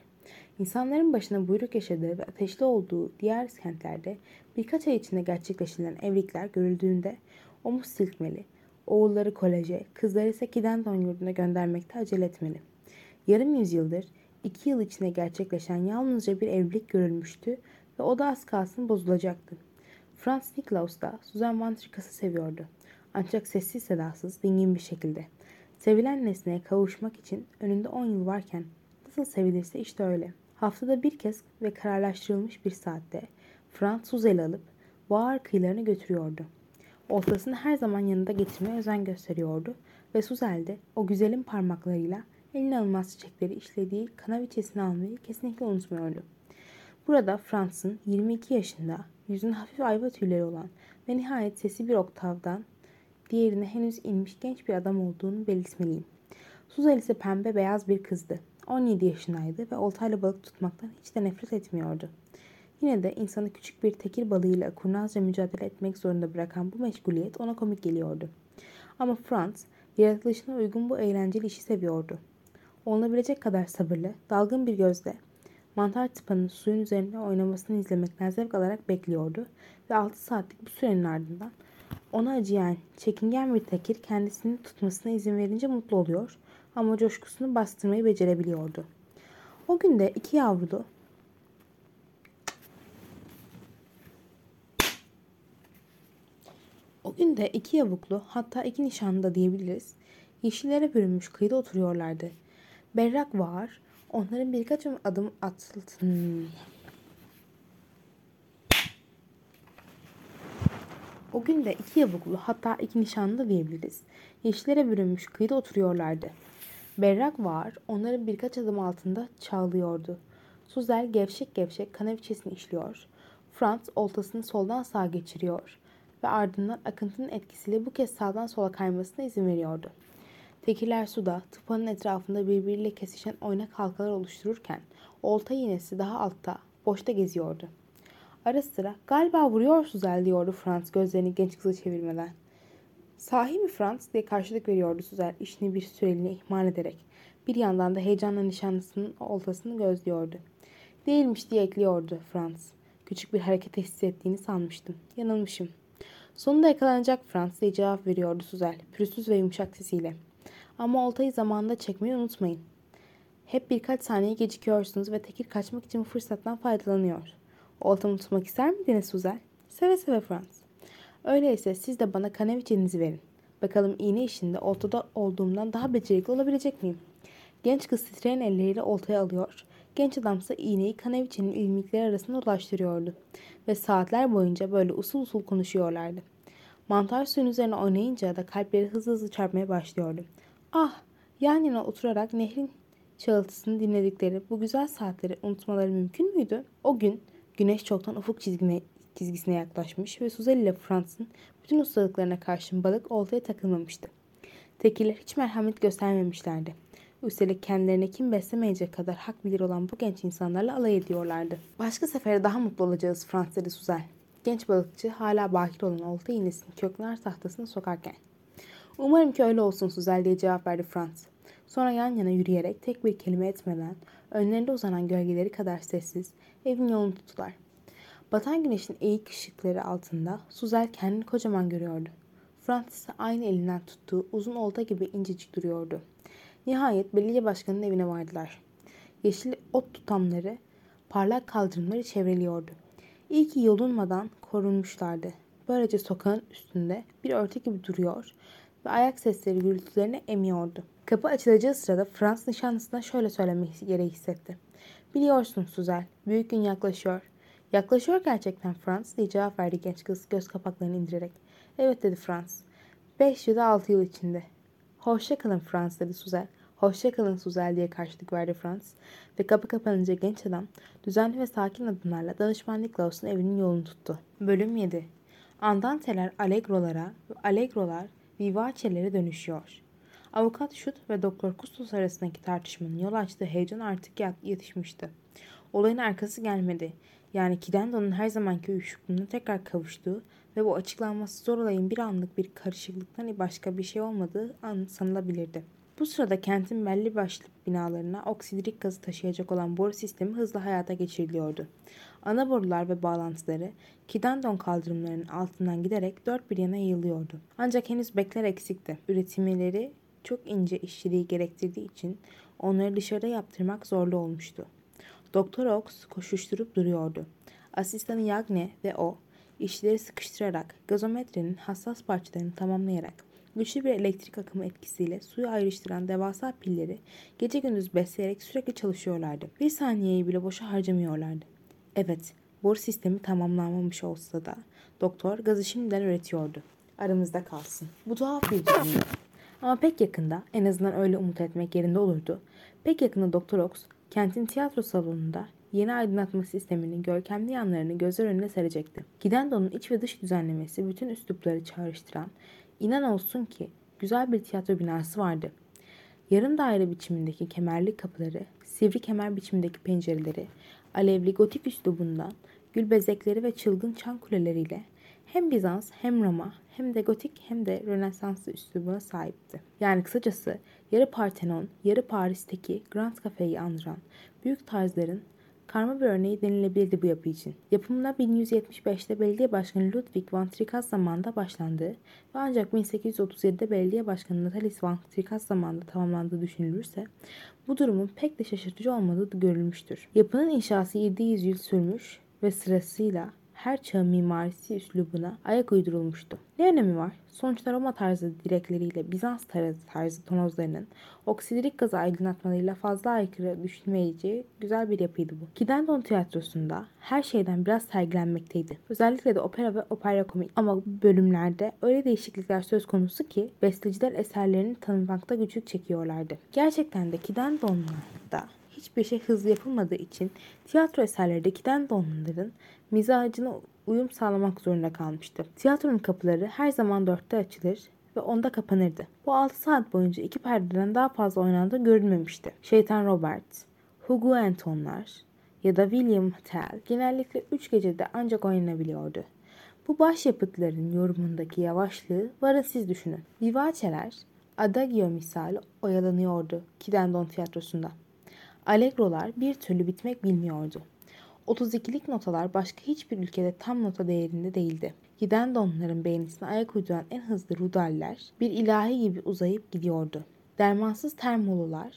İnsanların başına buyruk yaşadığı ve ateşli olduğu diğer kentlerde birkaç ay içinde gerçekleştirilen evlilikler görüldüğünde omuz silkmeli, oğulları koleje, kızları ise Kidendon yurduna göndermekte acele etmeli. Yarım yüzyıldır iki yıl içinde gerçekleşen yalnızca bir evlilik görülmüştü ve o da az kalsın bozulacaktı. Franz Niklaus da Susan van Tricas'ı seviyordu. Ancak sessiz sedasız, dingin bir şekilde. Sevilen nesneye kavuşmak için önünde 10 yıl varken nasıl sevilirse işte öyle. Haftada bir kez ve kararlaştırılmış bir saatte Franz Suzel'i alıp Boğar kıyılarına götürüyordu. Oltasını her zaman yanında getirmeye özen gösteriyordu ve Suzel de o güzelin parmaklarıyla eline alınmaz çiçekleri işlediği kanaviçesini almayı kesinlikle unutmuyordu. Burada Frans'ın 22 yaşında, yüzün hafif ayva tüyleri olan ve nihayet sesi bir oktavdan diğerine henüz inmiş genç bir adam olduğunu belirtmeliyim. Suzel ise pembe beyaz bir kızdı. 17 yaşındaydı ve oltayla balık tutmaktan hiç de nefret etmiyordu. Yine de insanı küçük bir tekir balığıyla kurnazca mücadele etmek zorunda bırakan bu meşguliyet ona komik geliyordu. Ama Franz, yaratılışına uygun bu eğlenceli işi seviyordu. Olunabilecek kadar sabırlı, dalgın bir gözle mantar tıpanın suyun üzerinde oynamasını izlemekten zevk alarak bekliyordu ve 6 saatlik bu sürenin ardından ona acıyan, çekingen bir tekir kendisini tutmasına izin verince mutlu oluyor ama coşkusunu bastırmayı becerebiliyordu. O gün de iki yavrulu O gün de iki yavuklu hatta iki nişanlı da diyebiliriz. Yeşillere bürünmüş kıyıda oturuyorlardı. Berrak var. Onların birkaç adım atıldı. O gün de iki yavuklu hatta iki nişanlı da diyebiliriz. Yeşillere bürünmüş kıyıda oturuyorlardı. Berrak var onların birkaç adım altında çağlıyordu. Suzel gevşek gevşek kanaviçesini işliyor. Franz oltasını soldan sağa geçiriyor ve ardından akıntının etkisiyle bu kez sağdan sola kaymasına izin veriyordu. Tekirler suda, tıpanın etrafında birbiriyle kesişen oynak halkalar oluştururken olta iğnesi daha altta, boşta geziyordu. Ara sıra galiba vuruyor Suzel diyordu Franz gözlerini genç kıza çevirmeden. Sahi mi Franz diye karşılık veriyordu Suzel işini bir süreliğine ihmal ederek. Bir yandan da heyecanla nişanlısının oltasını gözlüyordu. Değilmiş diye ekliyordu Franz. Küçük bir hareket hissettiğini sanmıştım. Yanılmışım. Sonunda yakalanacak Frans diye cevap veriyordu Suzel, pürüzsüz ve yumuşak sesiyle. Ama oltayı zamanında çekmeyi unutmayın. Hep birkaç saniye gecikiyorsunuz ve tekir kaçmak için bu fırsattan faydalanıyor. Oltamı tutmak ister miydiniz Suzel? Seve seve Frans. Öyleyse siz de bana kaneviçenizi verin. Bakalım iğne işinde oltada olduğumdan daha becerikli olabilecek miyim? Genç kız titreyen elleriyle oltaya alıyor. Genç adamsa iğneyi kaneviçenin ilmikleri arasında dolaştırıyordu. Ve saatler boyunca böyle usul usul konuşuyorlardı. Mantar suyun üzerine oynayınca da kalpleri hızlı hızlı çarpmaya başlıyordu. Ah! Yan yana oturarak nehrin çağıltısını dinledikleri bu güzel saatleri unutmaları mümkün müydü? O gün güneş çoktan ufuk çizgine, çizgisine yaklaşmış ve Suzel ile Frans'ın bütün ustalıklarına karşın balık oltaya takılmamıştı. Tekirler hiç merhamet göstermemişlerdi. Üstelik kendilerine kim beslemeyecek kadar hak bilir olan bu genç insanlarla alay ediyorlardı. Başka sefere daha mutlu olacağız Frans dedi Suzel. Genç balıkçı hala bakir olan olta iğnesini köknar tahtasına sokarken. Umarım ki öyle olsun Suzel diye cevap verdi Frans. Sonra yan yana yürüyerek tek bir kelime etmeden önlerinde uzanan gölgeleri kadar sessiz evin yolunu tuttular. Batan güneşin eğik ışıkları altında Suzel kendini kocaman görüyordu. Frans ise aynı elinden tuttuğu uzun olta gibi incecik duruyordu. Nihayet belediye başkanının evine vardılar. Yeşil ot tutamları parlak kaldırımları çevreliyordu. İyi ki yolunmadan korunmuşlardı. Böylece sokağın üstünde bir örtü gibi duruyor ve ayak sesleri gürültülerini emiyordu. Kapı açılacağı sırada Frans nişanlısına şöyle söylemek gereği hissetti. Biliyorsun Suzel, büyük gün yaklaşıyor. Yaklaşıyor gerçekten Frans diye cevap verdi genç kız göz kapaklarını indirerek. Evet dedi Frans. Beş ya da altı yıl içinde. Hoşça kalın Frans dedi Suzel. Hoşça kalın Suzel diye karşılık verdi Frans. Ve kapı kapanınca genç adam düzenli ve sakin adımlarla danışman Niklaus'un evinin yolunu tuttu. Bölüm 7 Andanteler Allegro'lara, Allegro'lar vivaçelere dönüşüyor. Avukat Şut ve Doktor Kustos arasındaki tartışmanın yol açtığı heyecan artık yatışmıştı. Olayın arkası gelmedi. Yani Kidendo'nun her zamanki uyuşukluğuna tekrar kavuştuğu ve bu açıklanması zor olayın bir anlık bir karışıklıktan başka bir şey olmadığı an sanılabilirdi. Bu sırada kentin belli başlı binalarına oksidirik gazı taşıyacak olan boru sistemi hızla hayata geçiriliyordu. Ana borular ve bağlantıları Kidandon kaldırımlarının altından giderek dört bir yana yayılıyordu. Ancak henüz bekler eksikti. Üretimleri çok ince işçiliği gerektirdiği için onları dışarıda yaptırmak zorlu olmuştu. Doktor Ox koşuşturup duruyordu. Asistanı Yagne ve o işleri sıkıştırarak gazometrenin hassas parçalarını tamamlayarak güçlü bir elektrik akımı etkisiyle suyu ayrıştıran devasa pilleri gece gündüz besleyerek sürekli çalışıyorlardı. Bir saniyeyi bile boşa harcamıyorlardı. Evet, boru sistemi tamamlanmamış olsa da doktor gazı şimdiden üretiyordu. Aramızda kalsın. Bu tuhaf bir durumdu. Ama pek yakında, en azından öyle umut etmek yerinde olurdu. Pek yakında Doktor Ox, kentin tiyatro salonunda yeni aydınlatma sisteminin görkemli yanlarını gözler önüne serecekti. Gidendo'nun iç ve dış düzenlemesi bütün üslupları çağrıştıran, inan olsun ki güzel bir tiyatro binası vardı. Yarım daire biçimindeki kemerli kapıları, sivri kemer biçimindeki pencereleri, alevli gotik üslubundan, gül bezekleri ve çılgın çan kuleleriyle hem Bizans hem Roma hem de gotik hem de Rönesanslı üslubuna sahipti. Yani kısacası yarı Partenon, yarı Paris'teki Grand Cafe'yi andıran büyük tarzların karma bir örneği denilebilirdi bu yapı için. Yapımına 1175'te belediye başkanı Ludwig van Tricasse zamanında başlandığı ve ancak 1837'de belediye başkanı Natalis van Tricasse zamanında tamamlandığı düşünülürse bu durumun pek de şaşırtıcı olmadığı görülmüştür. Yapının inşası 700 yıl sürmüş ve sırasıyla her çağın mimarisi üslubuna ayak uydurulmuştu. Ne önemi var? Sonuçta Roma tarzı direkleriyle Bizans tarzı tonozlarının oksidirik gazı aydınlatmalarıyla fazla aykırı düşünmeyeceği güzel bir yapıydı bu. Kidendon tiyatrosunda her şeyden biraz sergilenmekteydi. Özellikle de opera ve opera komik ama bölümlerde öyle değişiklikler söz konusu ki besteciler eserlerini tanımakta güçlük çekiyorlardı. Gerçekten de Kidendon'da hiçbir şey hızlı yapılmadığı için tiyatro eserlerdeki donların mizacına uyum sağlamak zorunda kalmıştı. Tiyatronun kapıları her zaman dörtte açılır ve onda kapanırdı. Bu 6 saat boyunca iki perdeden daha fazla oynandığı görülmemişti. Şeytan Robert, Hugo Antonlar ya da William Tell genellikle 3 gecede ancak oynanabiliyordu. Bu başyapıtların yorumundaki yavaşlığı varın siz düşünün. Vivace'ler Adagio misali oyalanıyordu Kidendon tiyatrosunda. Allegrolar bir türlü bitmek bilmiyordu. 32'lik notalar başka hiçbir ülkede tam nota değerinde değildi. Giden donların beğenisine ayak uyduran en hızlı rudaller bir ilahi gibi uzayıp gidiyordu. Dermansız termolular,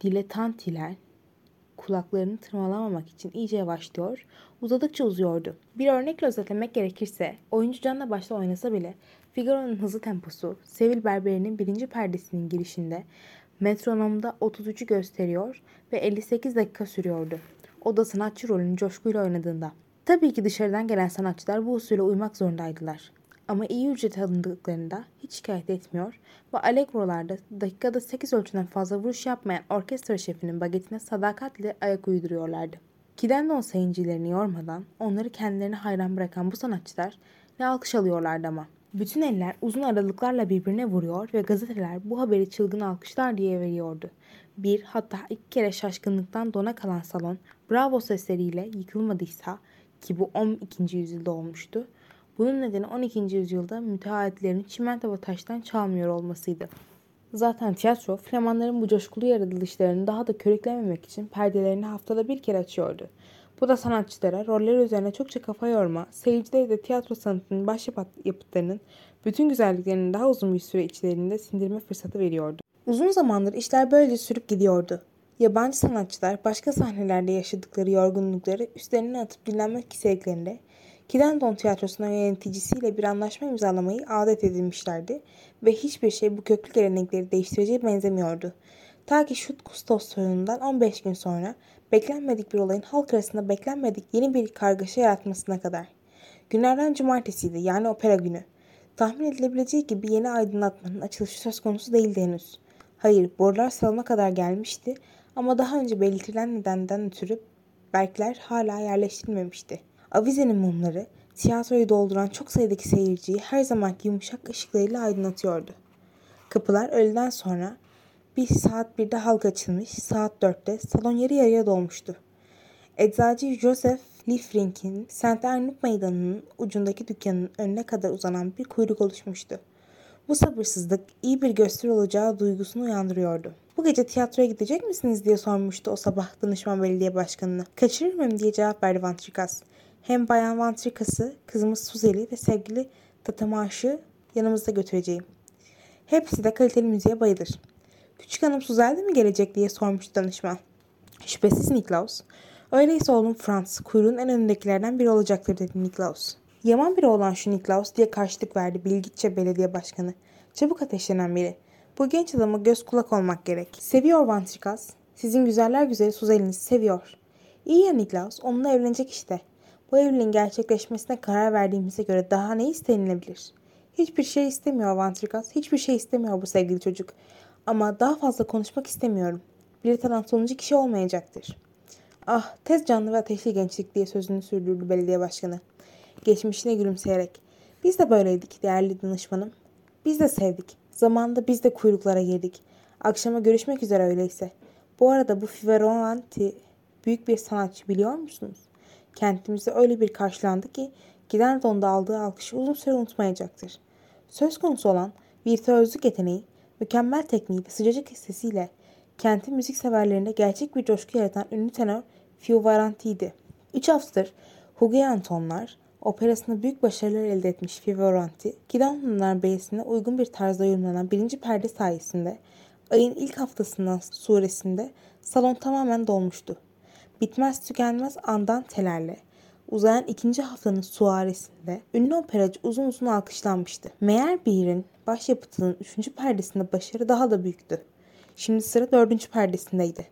diletantiler kulaklarını tırmalamamak için iyice yavaşlıyor, uzadıkça uzuyordu. Bir örnekle özetlemek gerekirse, oyuncu canla başla oynasa bile Figaro'nun hızlı temposu, Sevil Berberi'nin birinci perdesinin girişinde Metronomda 33'ü gösteriyor ve 58 dakika sürüyordu. O da sanatçı rolünü coşkuyla oynadığında. Tabii ki dışarıdan gelen sanatçılar bu usule uymak zorundaydılar. Ama iyi ücret alındıklarında hiç şikayet etmiyor ve Allegro'larda dakikada 8 ölçüden fazla vuruş yapmayan orkestra şefinin bagetine sadakatle ayak uyduruyorlardı. Kidendon sayıncılarını yormadan onları kendilerine hayran bırakan bu sanatçılar ne alkış alıyorlardı ama. Bütün eller uzun aralıklarla birbirine vuruyor ve gazeteler bu haberi çılgın alkışlar diye veriyordu. Bir hatta iki kere şaşkınlıktan dona kalan salon bravo sesleriyle yıkılmadıysa ki bu 12. yüzyılda olmuştu. Bunun nedeni 12. yüzyılda müteahhitlerin çimento ve taştan çalmıyor olmasıydı. Zaten tiyatro Flamanların bu coşkulu yaratılışlarını daha da körüklememek için perdelerini haftada bir kere açıyordu. Bu da sanatçılara roller üzerine çokça kafa yorma, seyircilere de tiyatro sanatının başyapıtlarının bütün güzelliklerini daha uzun bir süre içlerinde sindirme fırsatı veriyordu. Uzun zamandır işler böylece sürüp gidiyordu. Yabancı sanatçılar başka sahnelerde yaşadıkları yorgunlukları üstlerine atıp dinlenmek istediklerinde Kidendon Tiyatrosu'nun yöneticisiyle bir anlaşma imzalamayı adet edinmişlerdi ve hiçbir şey bu köklü gelenekleri değiştireceğe benzemiyordu. Ta ki Şut Kustos soyundan 15 gün sonra beklenmedik bir olayın halk arasında beklenmedik yeni bir kargaşa yaratmasına kadar. Günlerden cumartesiydi yani opera günü. Tahmin edilebileceği gibi yeni aydınlatmanın açılışı söz konusu değildi henüz. Hayır, borular salona kadar gelmişti ama daha önce belirtilen nedenden ötürü berkler hala yerleştirilmemişti. Avizenin mumları tiyatroyu dolduran çok sayıdaki seyirciyi her zamanki yumuşak ışıklarıyla aydınlatıyordu. Kapılar öğleden sonra bir saat birde halk açılmış, saat dörtte salon yarı yarıya dolmuştu. Eczacı Joseph Liefrink'in St. Ernest Meydanı'nın ucundaki dükkanın önüne kadar uzanan bir kuyruk oluşmuştu. Bu sabırsızlık iyi bir gösteri olacağı duygusunu uyandırıyordu. Bu gece tiyatroya gidecek misiniz diye sormuştu o sabah danışman belediye başkanına. Kaçırır mıyım diye cevap verdi Vantrikas. Hem bayan Vantrikas'ı, kızımız Suzeli ve sevgili Tatamaş'ı yanımızda götüreceğim. Hepsi de kaliteli müziğe bayılır. Küçük hanım Suzel de mi gelecek diye sormuştu danışman. Şüphesiz Niklaus. Öyleyse oğlum Franz kuyruğun en önündekilerden biri olacaktır dedi Niklaus. Yaman biri olan şu Niklaus diye karşılık verdi Bilgitçe belediye başkanı. Çabuk ateşlenen biri. Bu genç adama göz kulak olmak gerek. Seviyor Vantrikas. Sizin güzeller güzeli Suzel'inizi seviyor. İyi ya Niklaus onunla evlenecek işte. Bu evliliğin gerçekleşmesine karar verdiğimize göre daha ne istenilebilir? Hiçbir şey istemiyor Vantrikas. Hiçbir şey istemiyor bu sevgili çocuk. Ama daha fazla konuşmak istemiyorum. Bir talan sonuncu kişi olmayacaktır. Ah tez canlı ve ateşli gençlik diye sözünü sürdürdü belediye başkanı. Geçmişine gülümseyerek. Biz de böyleydik değerli danışmanım. Biz de sevdik. Zamanında biz de kuyruklara girdik. Akşama görüşmek üzere öyleyse. Bu arada bu Fiverolanti büyük bir sanatçı biliyor musunuz? Kentimizde öyle bir karşılandı ki giden donda aldığı alkışı uzun süre unutmayacaktır. Söz konusu olan virtüözlük yeteneği, mükemmel tekniği ve sıcacık sesiyle kentin müzik severlerinde gerçek bir coşku yaratan ünlü tenor Fiovaranti'ydi. Üç haftadır Hugo Antonlar, operasında büyük başarılar elde etmiş Fiovaranti, Gidanlılar Beyesi'ne uygun bir tarzda yorumlanan birinci perde sayesinde ayın ilk haftasından suresinde salon tamamen dolmuştu. Bitmez tükenmez andan telerle uzayan ikinci haftanın suaresinde ünlü operacı uzun uzun alkışlanmıştı. Meğer Beer'in başyapıtının üçüncü perdesinde başarı daha da büyüktü. Şimdi sıra dördüncü perdesindeydi.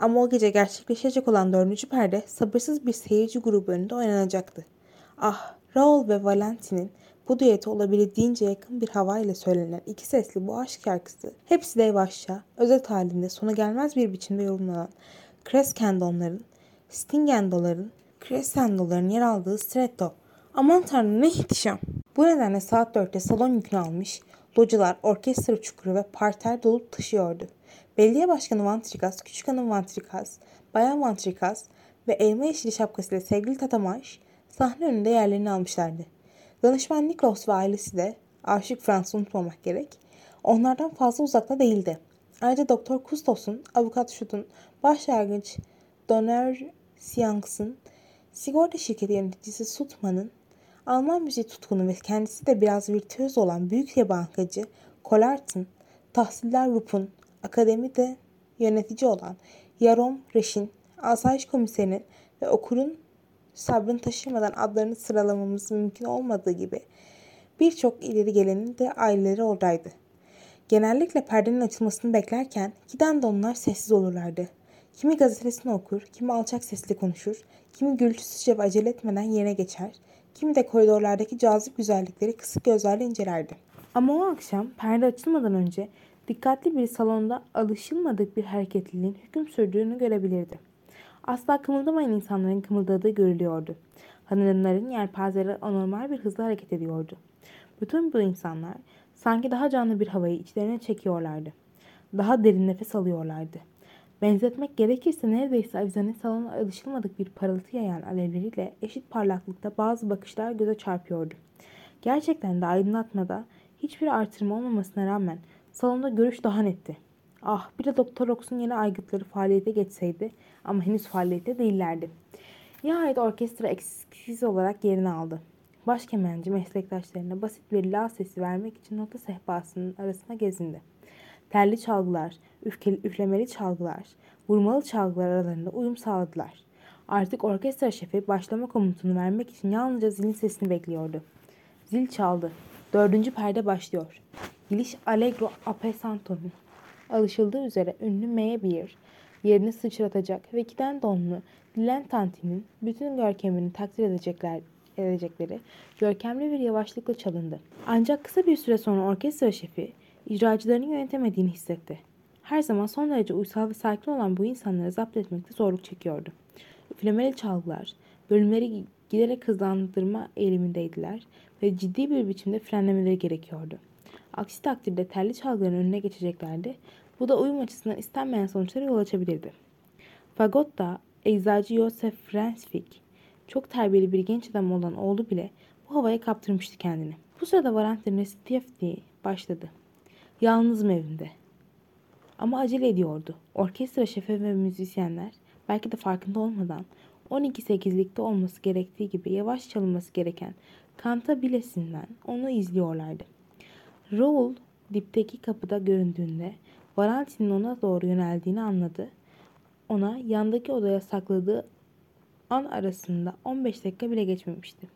Ama o gece gerçekleşecek olan dördüncü perde sabırsız bir seyirci grubu önünde oynanacaktı. Ah, Raoul ve Valentine'in bu düete olabildiğince yakın bir havayla söylenen iki sesli bu aşk şarkısı hepsi de yavaşça, özet halinde sona gelmez bir biçimde yorumlanan Crescendo'ların, Stingendo'ların, Crescendo'ların yer aldığı stretto. Aman tanrım ne ihtişam. Bu nedenle saat dörtte salon yükünü almış, localar, orkestra çukuru ve parter dolup taşıyordu. Belediye Başkanı Vantrikas, Küçük Hanım Vantrikas, Bayan Vantrikas ve elma yeşili şapkasıyla sevgili Tatamaş sahne önünde yerlerini almışlardı. Danışman Nikos ve ailesi de aşık Fransız unutmamak gerek. Onlardan fazla uzakta değildi. Ayrıca Doktor Kustos'un, Avukat Şut'un, Başyargıç Donner Sianks'ın, sigorta şirketi yöneticisi Sutman'ın, Alman müziği tutkunu ve kendisi de biraz virtüöz olan büyük bir bankacı Collart'ın, Tahsiller Rupp'un, akademide yönetici olan Yarom Reş'in, asayiş komiserinin ve okurun sabrını taşımadan adlarını sıralamamız mümkün olmadığı gibi birçok ileri gelenin de aileleri oradaydı. Genellikle perdenin açılmasını beklerken giden de onlar sessiz olurlardı. Kimi gazetesini okur, kimi alçak sesle konuşur, kimi gürültüsüzce ve acele etmeden yerine geçer, kimi de koridorlardaki cazip güzellikleri kısık gözlerle incelerdi. Ama o akşam perde açılmadan önce dikkatli bir salonda alışılmadık bir hareketliliğin hüküm sürdüğünü görebilirdi. Asla kımıldamayan insanların kımıldadığı görülüyordu. Hanımların yelpazeleri anormal bir hızla hareket ediyordu. Bütün bu insanlar sanki daha canlı bir havayı içlerine çekiyorlardı. Daha derin nefes alıyorlardı. Benzetmek gerekirse neredeyse avizenin salona alışılmadık bir parıltı yayan alevleriyle eşit parlaklıkta bazı bakışlar göze çarpıyordu. Gerçekten de aydınlatmada hiçbir artırma olmamasına rağmen salonda görüş daha netti. Ah bir de Doktor Ox'un yeni aygıtları faaliyete geçseydi ama henüz faaliyette değillerdi. Nihayet orkestra eksiksiz olarak yerini aldı. Baş kemenci meslektaşlarına basit bir la sesi vermek için nota sehpasının arasına gezindi. Telli çalgılar, üfkeli, üflemeli çalgılar, vurmalı çalgılar aralarında uyum sağladılar. Artık orkestra şefi başlama komutunu vermek için yalnızca zilin sesini bekliyordu. Zil çaldı. Dördüncü perde başlıyor. Giliş Allegro Appesanto'nun alışıldığı üzere ünlü Meyerbeer yerini sıçratacak ve giden donlu Dilen Tanti'nin bütün görkemini takdir edecekler edecekleri görkemli bir yavaşlıkla çalındı. Ancak kısa bir süre sonra orkestra şefi icracılarını yönetemediğini hissetti. Her zaman son derece uysal ve sakin olan bu insanları zapt etmekte zorluk çekiyordu. Üflemeli çalgılar, bölümleri giderek hızlandırma eğilimindeydiler ve ciddi bir biçimde frenlemeleri gerekiyordu. Aksi takdirde telli çalgıların önüne geçeceklerdi. Bu da uyum açısından istenmeyen sonuçlara yol açabilirdi. Fagotta, eczacı Joseph Frensvik, çok terbiyeli bir genç adam olan oğlu bile bu havaya kaptırmıştı kendini. Bu sırada Valentin Restifti başladı. Yalnızım evimde. Ama acele ediyordu. Orkestra şefi ve müzisyenler belki de farkında olmadan 12-8'likte olması gerektiği gibi yavaş çalınması gereken kanta bilesinden onu izliyorlardı. Raoul dipteki kapıda göründüğünde Valentin'in ona doğru yöneldiğini anladı. Ona yandaki odaya sakladığı an arasında 15 dakika bile geçmemişti.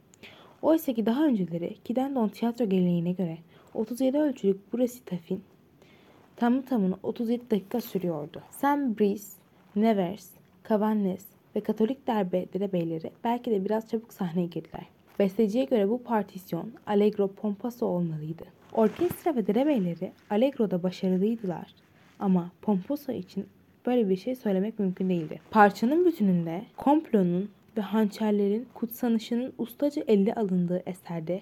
Oysa ki daha önceleri Kidendon tiyatro geleneğine göre 37 ölçülük bu resitafin tamı tamına 37 dakika sürüyordu. Sam Breeze, Nevers, Cavannes ve Katolik derbe derebeyleri belki de biraz çabuk sahneye girdiler. Besteciye göre bu partisyon Allegro Pompaso olmalıydı. Orkestra ve derebeyleri Allegro'da başarılıydılar ama Pomposo için böyle bir şey söylemek mümkün değildi. Parçanın bütününde komplonun ve hançerlerin kutsanışının ustaca elde alındığı eserde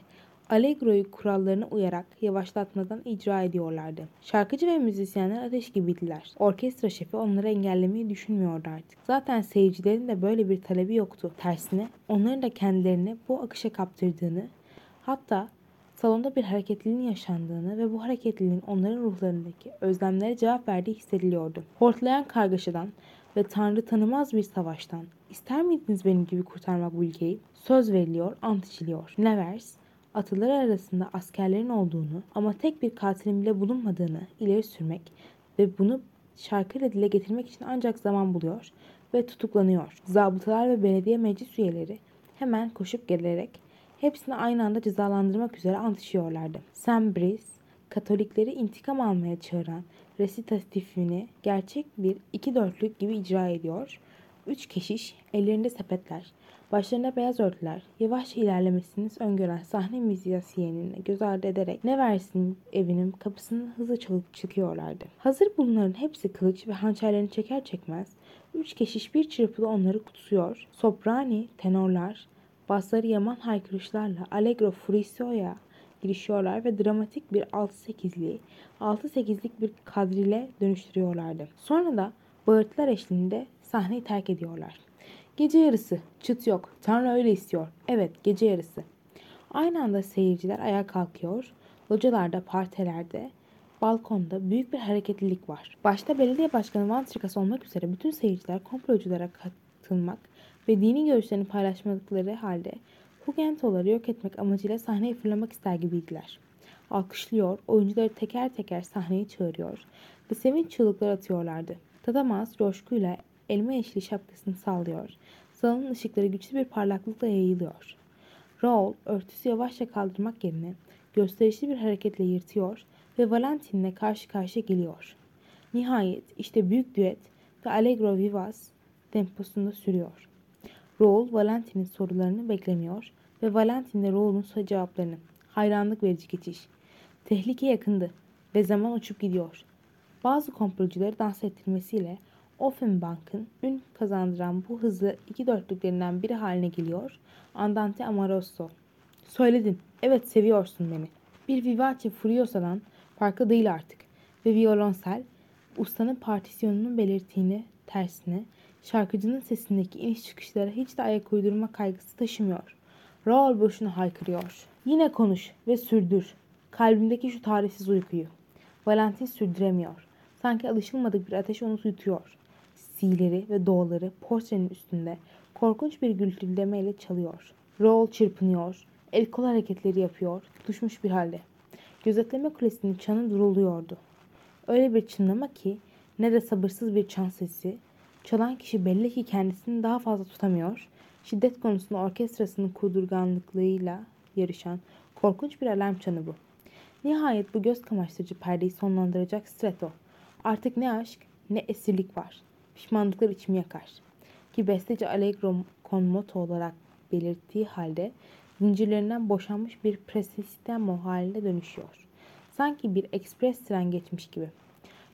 Allegro'yu kurallarına uyarak yavaşlatmadan icra ediyorlardı. Şarkıcı ve müzisyenler ateş gibiydiler. Orkestra şefi onları engellemeyi düşünmüyordu artık. Zaten seyircilerin de böyle bir talebi yoktu. Tersine onların da kendilerini bu akışa kaptırdığını, hatta salonda bir hareketliliğin yaşandığını ve bu hareketliliğin onların ruhlarındaki özlemlere cevap verdiği hissediliyordu. Hortlayan kargaşadan ve tanrı tanımaz bir savaştan ister miydiniz benim gibi kurtarmak bu ülkeyi? Söz veriliyor, ant içiliyor. Nevers, atılar arasında askerlerin olduğunu ama tek bir katilin bile bulunmadığını ileri sürmek ve bunu şarkıyla dile getirmek için ancak zaman buluyor ve tutuklanıyor. Zabıtalar ve belediye meclis üyeleri hemen koşup gelerek hepsini aynı anda cezalandırmak üzere. Sam Breeze, Katolikleri intikam almaya çağıran resitatifini gerçek bir iki dörtlük gibi icra ediyor. Üç keşiş, ellerinde sepetler, başlarında beyaz örtüler, yavaşça ilerlemesini öngören sahne müzisyenini göz ardı ederek ne versin evinin kapısını hızlı çalıp çıkıyorlardı. Hazır bunların hepsi kılıç ve hançerlerini çeker çekmez, üç keşiş bir çırpıda onları kutsuyor. Soprani, tenorlar, basları yaman haykırışlarla Allegro Furisio'ya girişiyorlar ve dramatik bir 6-8'liği 6-8'lik bir kadrile dönüştürüyorlardı. Sonra da bağırtılar eşliğinde sahneyi terk ediyorlar. Gece yarısı. Çıt yok. Tanrı öyle istiyor. Evet gece yarısı. Aynı anda seyirciler ayağa kalkıyor. Localarda, partilerde, balkonda büyük bir hareketlilik var. Başta belediye başkanı Van Trikas olmak üzere bütün seyirciler komploculara katılmak ve dini görüşlerini paylaşmadıkları halde Hugentoları yok etmek amacıyla sahneye fırlamak ister gibiydiler. Alkışlıyor, oyuncuları teker teker sahneye çağırıyor ve sevinç çığlıkları atıyorlardı. Tadamaz coşkuyla elma yeşili şapkasını sallıyor. Salonun ışıkları güçlü bir parlaklıkla yayılıyor. Raoul örtüsü yavaşça kaldırmak yerine gösterişli bir hareketle yırtıyor ve Valentin'le karşı karşıya geliyor. Nihayet işte büyük düet ve Allegro Vivas temposunda sürüyor. Raoul Valentin'in sorularını beklemiyor ve Valentin de Raoul'un cevaplarını. Hayranlık verici geçiş. Tehlike yakındı ve zaman uçup gidiyor. Bazı komplocuları dans ettirmesiyle Offenbank'ın ün kazandıran bu hızlı iki dörtlüklerinden biri haline geliyor. Andante Amoroso. Söyledin. Evet seviyorsun beni. Bir Vivace Furiosa'dan farklı değil artık. Ve violonsel ustanın partisyonunu belirttiğini tersine şarkıcının sesindeki iniş çıkışlara hiç de ayak uydurma kaygısı taşımıyor. Raul boşuna haykırıyor. Yine konuş ve sürdür. Kalbimdeki şu tarifsiz uykuyu. Valentin sürdüremiyor. Sanki alışılmadık bir ateş onu yutuyor. Sileri ve doğları portrenin üstünde korkunç bir gürültülemeyle çalıyor. Raul çırpınıyor. El kol hareketleri yapıyor. Tutuşmuş bir halde. Gözetleme kulesinin çanı duruluyordu. Öyle bir çınlama ki ne de sabırsız bir çan sesi Çalan kişi belli ki kendisini daha fazla tutamıyor. Şiddet konusunda orkestrasının kudurganlıklığıyla yarışan korkunç bir alarm çanı bu. Nihayet bu göz kamaştırıcı perdeyi sonlandıracak stretto. Artık ne aşk ne esirlik var. Pişmanlıklar içimi yakar. Ki besteci Allegro con moto olarak belirttiği halde zincirlerinden boşanmış bir presistemo haline dönüşüyor. Sanki bir ekspres tren geçmiş gibi.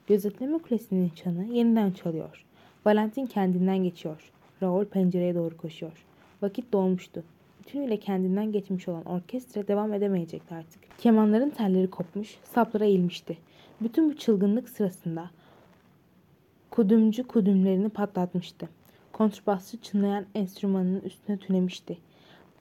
Gözetleme kulesinin çanı yeniden çalıyor. Valentin kendinden geçiyor. Raul pencereye doğru koşuyor. Vakit dolmuştu. bütünüyle kendinden geçmiş olan orkestra devam edemeyecekti artık. Kemanların telleri kopmuş, saplara eğilmişti. Bütün bu çılgınlık sırasında kudümcü kudümlerini patlatmıştı. Kontrbasçı çınlayan enstrümanının üstüne tünemişti.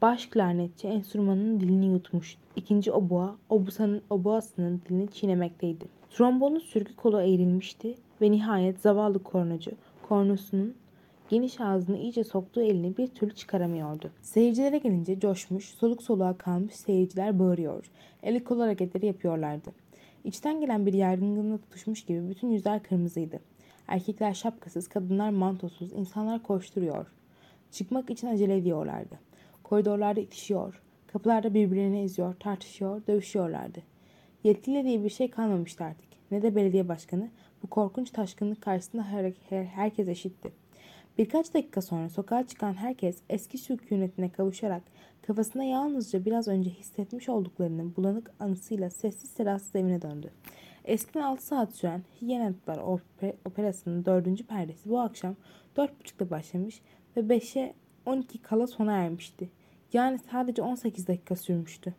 Baş klarnetçi enstrümanın dilini yutmuş. İkinci oboa, obusanın oboasının dilini çiğnemekteydi. Trombonun sürgü kolu eğrilmişti ve nihayet zavallı kornacı kornosunun geniş ağzını iyice soktuğu elini bir türlü çıkaramıyordu. Seyircilere gelince coşmuş, soluk soluğa kalmış seyirciler bağırıyor. Eli kol hareketleri yapıyorlardı. İçten gelen bir yangınla tutuşmuş gibi bütün yüzler kırmızıydı. Erkekler şapkasız, kadınlar mantosuz, insanlar koşturuyor. Çıkmak için acele ediyorlardı. Koridorlarda itişiyor, kapılarda birbirlerini eziyor, tartışıyor, dövüşüyorlardı. Yetkili diye bir şey kalmamıştı artık. Ne de belediye başkanı. Bu korkunç taşkınlık karşısında her, her, herkes eşitti. Birkaç dakika sonra sokağa çıkan herkes eski sükunetine kavuşarak kafasında yalnızca biraz önce hissetmiş olduklarının bulanık anısıyla sessiz sedasız evine döndü. Eskiden 6 saat süren Hyenatlar Oper- Operası'nın dördüncü perdesi bu akşam 4.30'da başlamış ve 5'e 12 kala sona ermişti. Yani sadece 18 dakika sürmüştü.